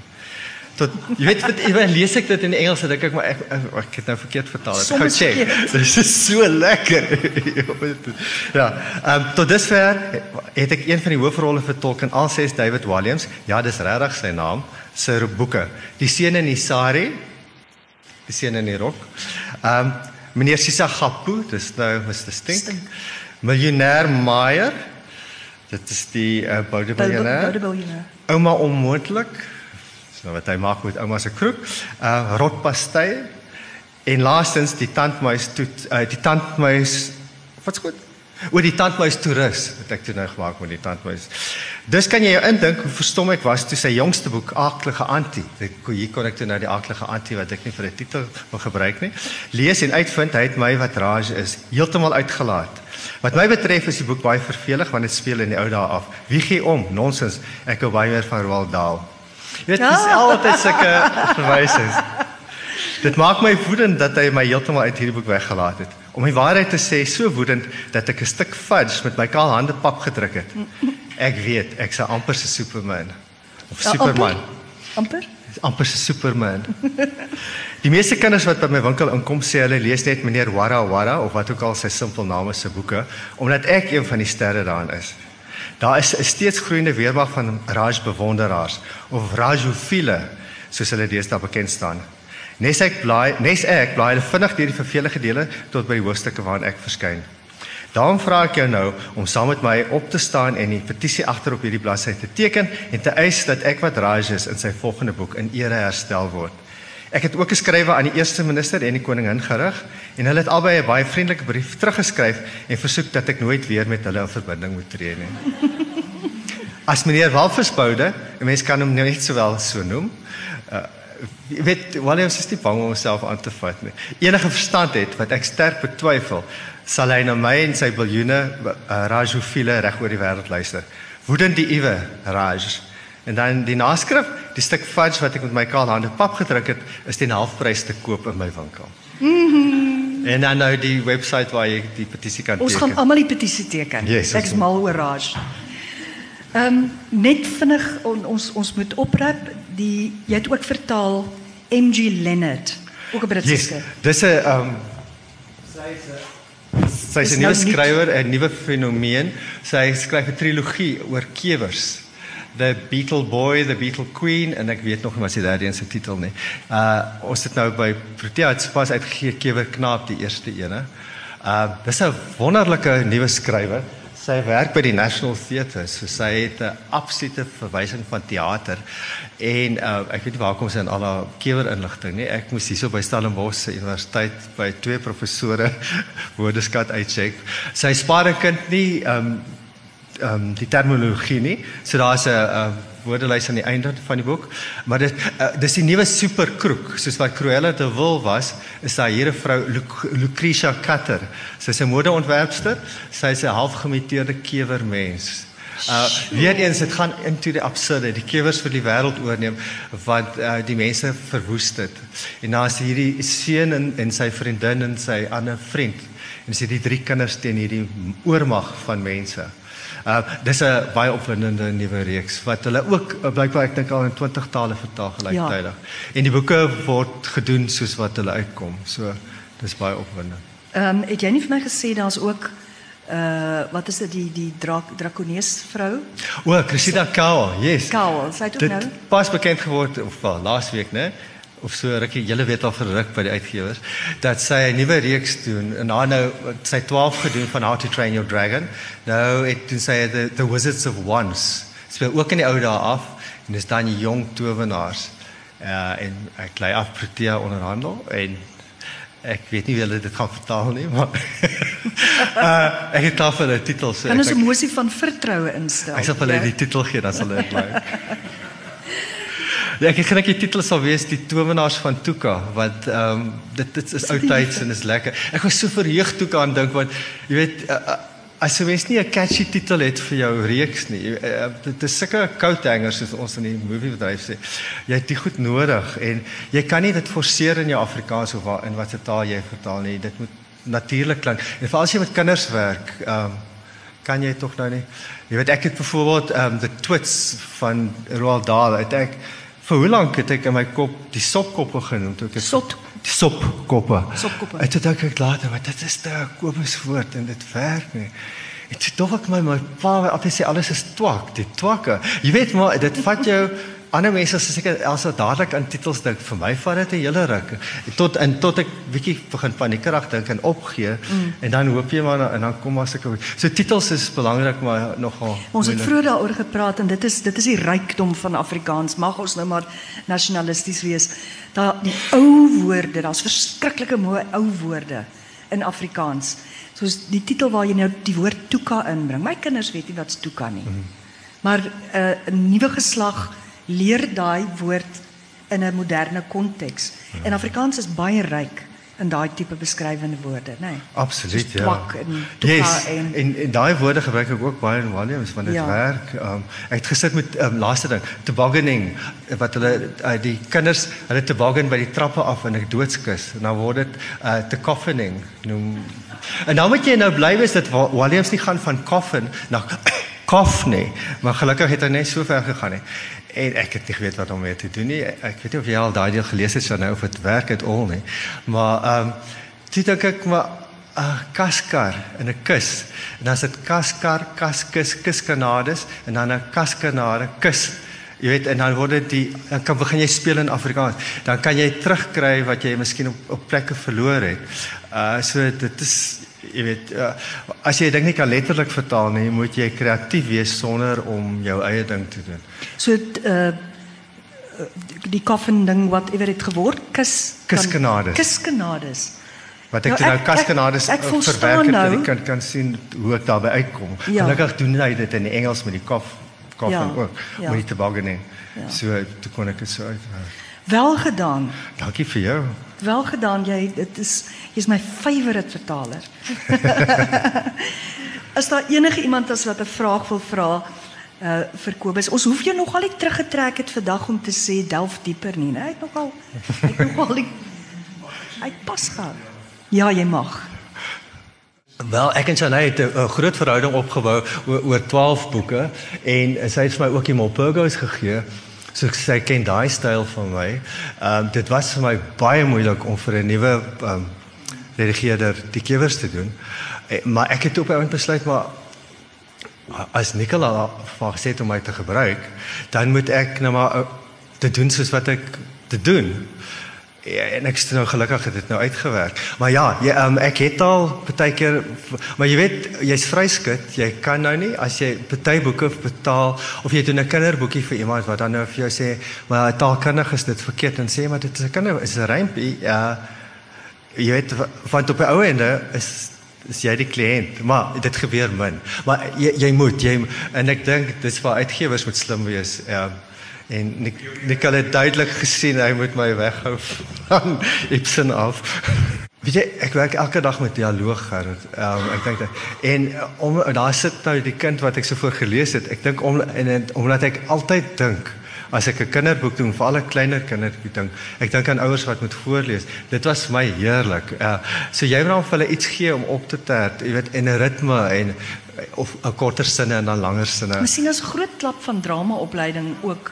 Speaker 2: Tot jy weet wat jy lees ek dit in Engels en dink ek maar ek, ek, het nou verkeerd vertaal. Ek gou check. Dit is so lekker. ja, ehm um, tot dusver het ek een van die hoofrolle vertolk in al ses David Walliams. Ja, dis regtig sy naam. Sy boeke. Die seun in die sari, die seun in die rok. Ehm um, meneer Sisa Gapu, dis nou Mr Stink.
Speaker 1: Stink.
Speaker 2: Miljonair Meyer. Dit is die uh, boudebiljonair.
Speaker 1: Boudebiljonair.
Speaker 2: Ouma onmoontlik. So wat hy maak met ouma se kroeg. Uh rotpastei. En laastens die tandmuis toet uh, die tandmuis wat's goed? Oor die tandmuis toerus wat ek toe nou gemaak met die tandmuis. Dus kan jy jou indink hoe verstom ek was toe sy jongste boek Aaklige Antie. Dit hier kon ek toe nou die Aaklige Antie wat ek nie vir 'n titel wil gebruik nie. Lees en uitvind hy het my wat Raj is heeltemal uitgelaat. Wat my betref is die boek baie vervelig want dit speel in die ou dae af. Wie gee om? Nonsens. Ek hou baie meer van Roald Dahl. Jy weet, dis
Speaker 1: Ja.
Speaker 2: altyd sulke verwysings. Dit maak my woedend dat hy my heeltemal uit hierdie boek weggelaat het. Om die waarheid te sê, so woedend dat ek 'n stuk fudge met my kaal hande pap gedruk het. Ek weet, ek's 'n amper se Superman of
Speaker 1: Ja,
Speaker 2: Superman.
Speaker 1: Amper?
Speaker 2: amper se Superman. Die meeste kinders wat by my winkel inkom sê hulle lees net meneer Wara Wara of wat ook al sy simpel naam is se boeke omdat ek een van die sterre daarin is. Daar is 'n steeds groeiende weerwag van Raj bewonderaars of Rajophile soos hulle deesdae bekend staan. Nes ek blaai, nes ek blaai hulle vinnig deur die vervelige dele tot by die hoofstukke waarin ek verskyn. Daarom vra ek jou nou om saam met my op te staan en die petisie agter op hierdie bladsy te teken en te eis dat Ekwat Raj is in sy volgende boek in ere herstel word. Ek het ook geskrywe aan die eerste minister en die koningin gerig en hulle het albei 'n baie vriendelike brief teruggeskryf en versoek dat ek nooit weer met hulle in verbinding moet tree nie. As meneer Walvisboude, 'n mens kan hom net sowel so noem. Uh weet Williams is nie bang om homself aan te vat nie. Enige verstand het wat ek sterk betwyfel, sal hy na my en sy biljoene uh, Rajofiele reg oor die wêreld luister. Woedend die iwe Raj. En dan die naskrif, die stuk fudge wat ek met my kaal hande pap gedruk het, is teen halfprys te koop in my winkel. Mm -hmm. En dan nou die webwerf waar jy die petisie kan
Speaker 1: Ons
Speaker 2: teken.
Speaker 1: gaan almal die petisie teken.
Speaker 2: Yes,
Speaker 1: ek is
Speaker 2: ons-
Speaker 1: mal oor Raj. Ehm um, net vinnig on, ons ons moet oprap die jy het ook vertaal MG Leonard ook 'n Britse
Speaker 2: Yes. Dis 'n ehm sy's 'n sy's
Speaker 1: Dis
Speaker 2: 'n
Speaker 1: nou
Speaker 2: nuwe
Speaker 1: nie-
Speaker 2: skrywer, 'n nuwe fenomeen. Sy skryf 'n trilogie oor kewers. The Beetle Boy, The Beetle Queen en ek weet nog nie wat sy derde een se titel nie. Uh ons het nou by Protea het pas uitgegee Kewer Knaap die eerste ene. Uh dis 'n wonderlike nuwe skrywer. Sy werk by die National Theatre, so sy het 'n absolute verwysing van teater. En uh ek weet nie waar kom sy in al haar kewer inligting nie. Ek moes hierso by Stellenbosch se universiteit by twee professore woordeskat uitcheck. Sy spaar 'n kind nie um ehm um, die terminologie nie. So daar's 'n uh, woordelys aan die einde van die boek, maar dit uh, dis die nuwe superkroek, soos wat Cruella de Vil was, is daar hier 'n vrou Luc Lucretia Cutter. Sy's 'n modeontwerpster. Sy's 'n halfgemiteerde kewermens. Uh weer eens dit gaan into the absurde. Die kewers vir die wêreld oorneem want uh die mense verwoes dit. En dan is hierdie seun en, en sy vriendin en sy ander vriend. En dis hierdie drie kinders teen hierdie oormag van mense. Uh dis 'n baie opwindende nuwe reeks wat hulle ook uh, blykbaar ek dink al in 20 tale vertaal gelyktydig. Ja. En die boeke word gedoen soos wat hulle uitkom. So dis baie opwindend.
Speaker 1: Ehm um, het jy nie vir my gesê daar's ook uh wat is dit die die drak, drakonees vrou?
Speaker 2: O, Cressida Cowell, yes.
Speaker 1: Cowell, sy het ook
Speaker 2: Dit
Speaker 1: nou
Speaker 2: pas bekend geword of wel laasweek, né? Of so rukkie, julle weet al verruk by die uitgewers dat sy 'n nuwe reeks doen en haar nou sy 12 gedoen van How to Train Your Dragon. Nou het doen sy the, the Wizards of Once. Speel ook in die ou dae af en dis dan die jong towenaars. Uh en ek lei af Protea onderhandel en ek weet nie wie hulle dit gaan vertaal nie, maar uh ek het daar vir 'n titel so
Speaker 1: kan ons 'n mosie van vertroue instel.
Speaker 2: Ek sal vir hulle
Speaker 1: Ja.
Speaker 2: die titel gee, dan sal hulle dit like. Ja, ek dink die titel sal wees die towenaars van Tuka wat ehm um, dit dit is oudtyds en is lekker. Ek was so verheug toe aan dink want jy weet uh, as jy mens nie 'n catchy titel het vir jou reeks nie. Uh, dit is sulke coat hangers soos ons in die movie bedryf sê. Jy het dit goed nodig en jy kan nie dit forceer in jou Afrikaans of waar, in watter taal jy vertaal nie. Dit moet natuurlik klink. En veral as jy met kinders werk, ehm um, kan jy tog nou nie. Jy weet ek het byvoorbeeld ehm um, the twits van Roald Dahl het ek vir hoe lank het ek in my kop die sopkoppe genoem toe ek het
Speaker 1: Sot.
Speaker 2: die sopkoppe.
Speaker 1: Sopkoppe.
Speaker 2: En toe dink ek later, maar dit is te komisch woord en dit werk nie. En toe dog ek my my pa altyd sê alles is twak, die twakke. Jy weet maar dit vat jou ander mense as seker also dadelik aan titels dink vir my vat dit 'n hele ruk tot en tot ek bietjie begin paniekerig dink en opgee mm. en dan hoop jy maar en dan kom maar sulke so titels is belangrik maar nogal
Speaker 1: Ons het vroeër daaroor gepraat en dit is dit is die rykdom van Afrikaans. Mag ons nou maar nasionalisties wees. Daar die ou woorde, daar's verskriklike mooi ou woorde in Afrikaans. Soos die titel waar jy nou die woord toeka inbring. My kinders weet nie wat toeka nie.
Speaker 2: Mhm.
Speaker 1: Maar uh, 'n nuwe geslag leer daai woord in 'n moderne konteks.
Speaker 2: Mhm.
Speaker 1: En Afrikaans is baie ryk in daai tipe beskrywende woorde, nê? Nee.
Speaker 2: Absoluut ja.
Speaker 1: twak en
Speaker 2: yes,
Speaker 1: en-
Speaker 2: en en daai woorde gebruik ek ook baie in Williams want dit
Speaker 1: Ja.
Speaker 2: ja. werk. Um, ek het gesit met um, laaste ding, tobogganing wat hulle uh, die kinders hulle toboggan by die trappe af in 'n doodskus en dan word dit uh, te coffining noem. En nou moet jy nou bly wees dat Williams nie gaan van coffin na kof nie, maar gelukkig het hy net so ver gegaan nie. En ek het nie geweet wat om mee te doen nie. Ek weet nie of jy al daai deel gelees het nou of dit werk het al nie. Maar ehm um, toe dink ek maar 'n uh, kaskar in 'n kus. En dan is dit kaskar, kaskus, kuskanades en dan 'n kaskanade kus. Jy weet en dan word dit die dan kan begin jy speel in Afrikaans. Dan kan jy terugkry wat jy miskien op op plekke verloor het. Uh so dit is jy weet uh, as jy dink nie kan letterlik vertaal nie, moet jy kreatief wees sonder om jou eie ding te doen.
Speaker 1: So uh die coffin ding whatever het geword kus
Speaker 2: Kuskenades.
Speaker 1: Kuskenades.
Speaker 2: Wat ek
Speaker 1: Ja,
Speaker 2: nou
Speaker 1: ek
Speaker 2: uh,
Speaker 1: verstaan
Speaker 2: verwerk het,
Speaker 1: nou.
Speaker 2: ek kan kan sien hoe ek daarby uitkom.
Speaker 1: Ja.
Speaker 2: Gelukkig doen hy dit in Engels met die kof koffin
Speaker 1: Ja,
Speaker 2: ook.
Speaker 1: ja.
Speaker 2: Met die tobogganing.
Speaker 1: Ja.
Speaker 2: So toe kon ek dit so uitwerk.
Speaker 1: Wel gedaan.
Speaker 2: Dankie vir jou.
Speaker 1: Wel gedaan. Jy dit is jy's my favourite vertaler. As daar enige iemand is wat 'n vraag wil vra uh vir Kobus, ons hoef jou nogal nie teruggetrek het vandag om te sê delf dieper nie, né? Hy het nogal hy het nogal die, hy het pas gehou. Ja, jy mag.
Speaker 2: Wel, ek en Chanay het 'n groot verhouding opgebou oor, oor 12 boeke en sy het vir my ook die Molpurgos gegee. So sy ken daai styl van my. Ehm um, dit was vir my baie moeilik om vir 'n nuwe ehm um, redigeerder die kewers te doen. Eh, maar ek het op 'n oomblik besluit maar as Nicola vir gesê om my te gebruik, dan moet ek nou maar uh, dit doen soos wat ek dit doen. Ja, en ek is nou gelukkig het dit nou uitgewerk. Maar ja, jy, um, ek het al baie keer maar jy weet, jy's vryskut, jy kan nou nie as jy baie boeke betaal of jy doen 'n kinderboekie vir iemand wat dan nou vir jou sê, maar taalkundig is dit verkeerd en sê maar dit is 'n kinder is 'n rympie. Ja. Jy weet want op die ou ende is is jy die kliënt, maar dit gebeur min. Maar jy jy moet jy en ek dink dis waar uitgewers moet slim wees. Ja. En Nik Nicole het duidelik gesien hy moet my weghou van Ibsen af. Weet jy, ek werk elke dag met dialoog Gerrit. Um, ek dink en uh, om daar sit nou die kind wat ek so voor gelees het. Ek dink om en, en omdat ek altyd dink as ek 'n kinderboek doen vir al 'n kleiner kindertjie ding. Ek dink aan ouers wat moet voorlees. Dit was vir my heerlik. Uh, so jy moet dan vir hulle iets gee om op te tert, jy weet, en 'n ritme en of 'n korter sinne en dan langer sinne.
Speaker 1: Miskien as 'n groot klap van dramaopleiding ook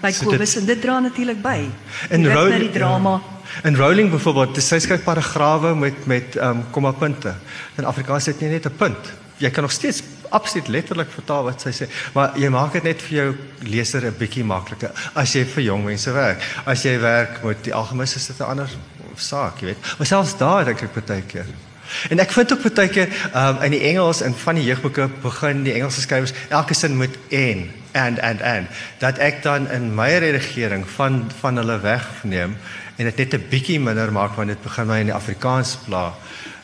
Speaker 1: by
Speaker 2: So
Speaker 1: Kobus en dit dra natuurlik by.
Speaker 2: In Row-
Speaker 1: na die drama.
Speaker 2: Ja. In Rowling byvoorbeeld, dis sy skryf paragrawe met met ehm um, kommapunte. In Afrikaans het jy net 'n punt. Jy kan nog steeds absoluut letterlik vertaal wat sy sê, maar jy maak dit net vir jou leser 'n bietjie makliker as jy vir jong mense werk. As jy werk met die algemis is dit 'n ander saak, jy weet. Maar selfs daar dink ek baie keer. En ek vind ook baie keer um, in die Engels en van die jeugboeke begin die Engelse skrywers elke sin met en and and and dat ek dan in my redigering van van hulle wegneem en dit net 'n bietjie minder maak want dit begin my in die Afrikaans pla.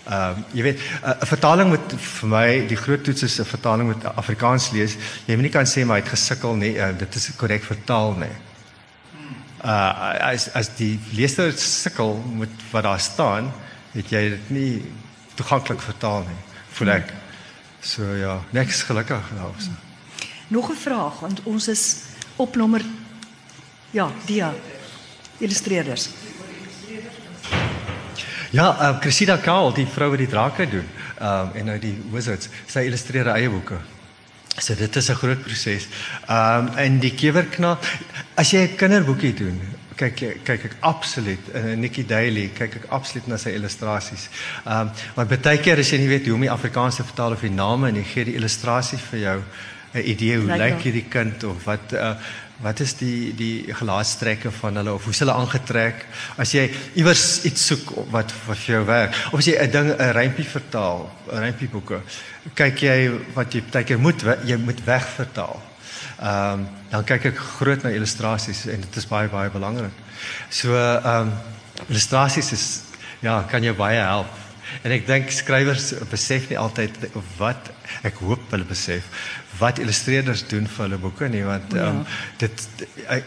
Speaker 2: Ehm um, jy weet 'n vertaling moet vir my die groot toets is 'n vertaling met Afrikaans lees. Jy moet nie kan sê maar hy het gesukkel nie. Uh, dit is korrek vertaal nie. Uh as as die leser sukkel met wat daar staan, het jy dit nie toeganklik vertaal nie, voel ek. So ja, niks gelukkig daaroor.
Speaker 1: Nog 'n vraag want ons is op nommer ja, dia illustreerders.
Speaker 2: Ja, uh, Cressida Kaal, die vrou wat die drake doen, um en nou die wizards, sy illustreer eie boeke. So dit is 'n groot proses. Um en die kewerknaap, as jy 'n kinderboekie doen, kyk kyk ek absoluut in uh, Nikki Daly, kyk ek absoluut na sy illustrasies. Um want baie keer as jy nie weet hoe om die Afrikaans te vertaal of die name en jy gee die illustrasie vir jou 'n idee hoe
Speaker 1: Lyk dan.
Speaker 2: hierdie kind of wat uh, wat is die die gelaatstrekke van hulle of hoe is hulle aangetrek? As jy iewers iets soek wat wat vir jou werk of as jy 'n ding 'n rympie vertaal 'n rympie boeke kyk jy wat jy baie keer moet jy moet wegvertaal. Ehm um, dan kyk ek groot na illustrasies en dit is baie baie belangrik. So ehm um, illustrasies is ja kan jou baie help. En ek dink skrywers besef nie altyd wat ek hoop hulle besef wat illustreerders doen vir hulle boeke nie want
Speaker 1: Ja.
Speaker 2: ehm um, dit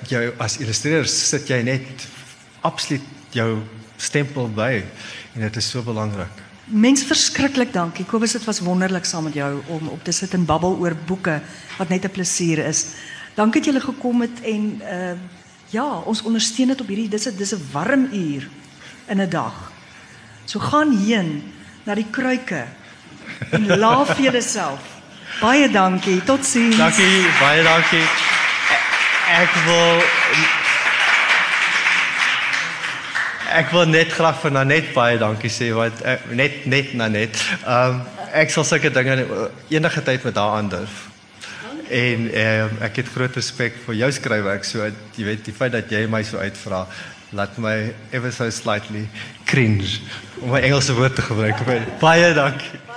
Speaker 2: jou as illustreerder sit jy net absoluut jou stempel by en dit is so belangrik.
Speaker 1: Mens verskriklik dankie. Kobus, dit was wonderlik saam met jou om op te sit en babbel oor boeke wat net 'n plesier is. Dankie dat julle gekom het en uh ja, ons ondersteun dit op hierdie dis 'n dis 'n warm uur in 'n dag. So gaan heen na die kruike en laaf vir jouself. Baie dankie. Totsiens.
Speaker 2: Dankie, baie dankie. Ek, wil Ek wil net graag vir Nanet baie dankie sê want ek, net net Nanet. Ehm um, ek sal sulke dinge enige tyd met haar aandurf. En uh, ek het groot respek vir jou skryfwerk. So jy weet die feit dat jy my so uitvra laat my ever so slightly cringe om my Engelse woord te gebruik. Baie dankie.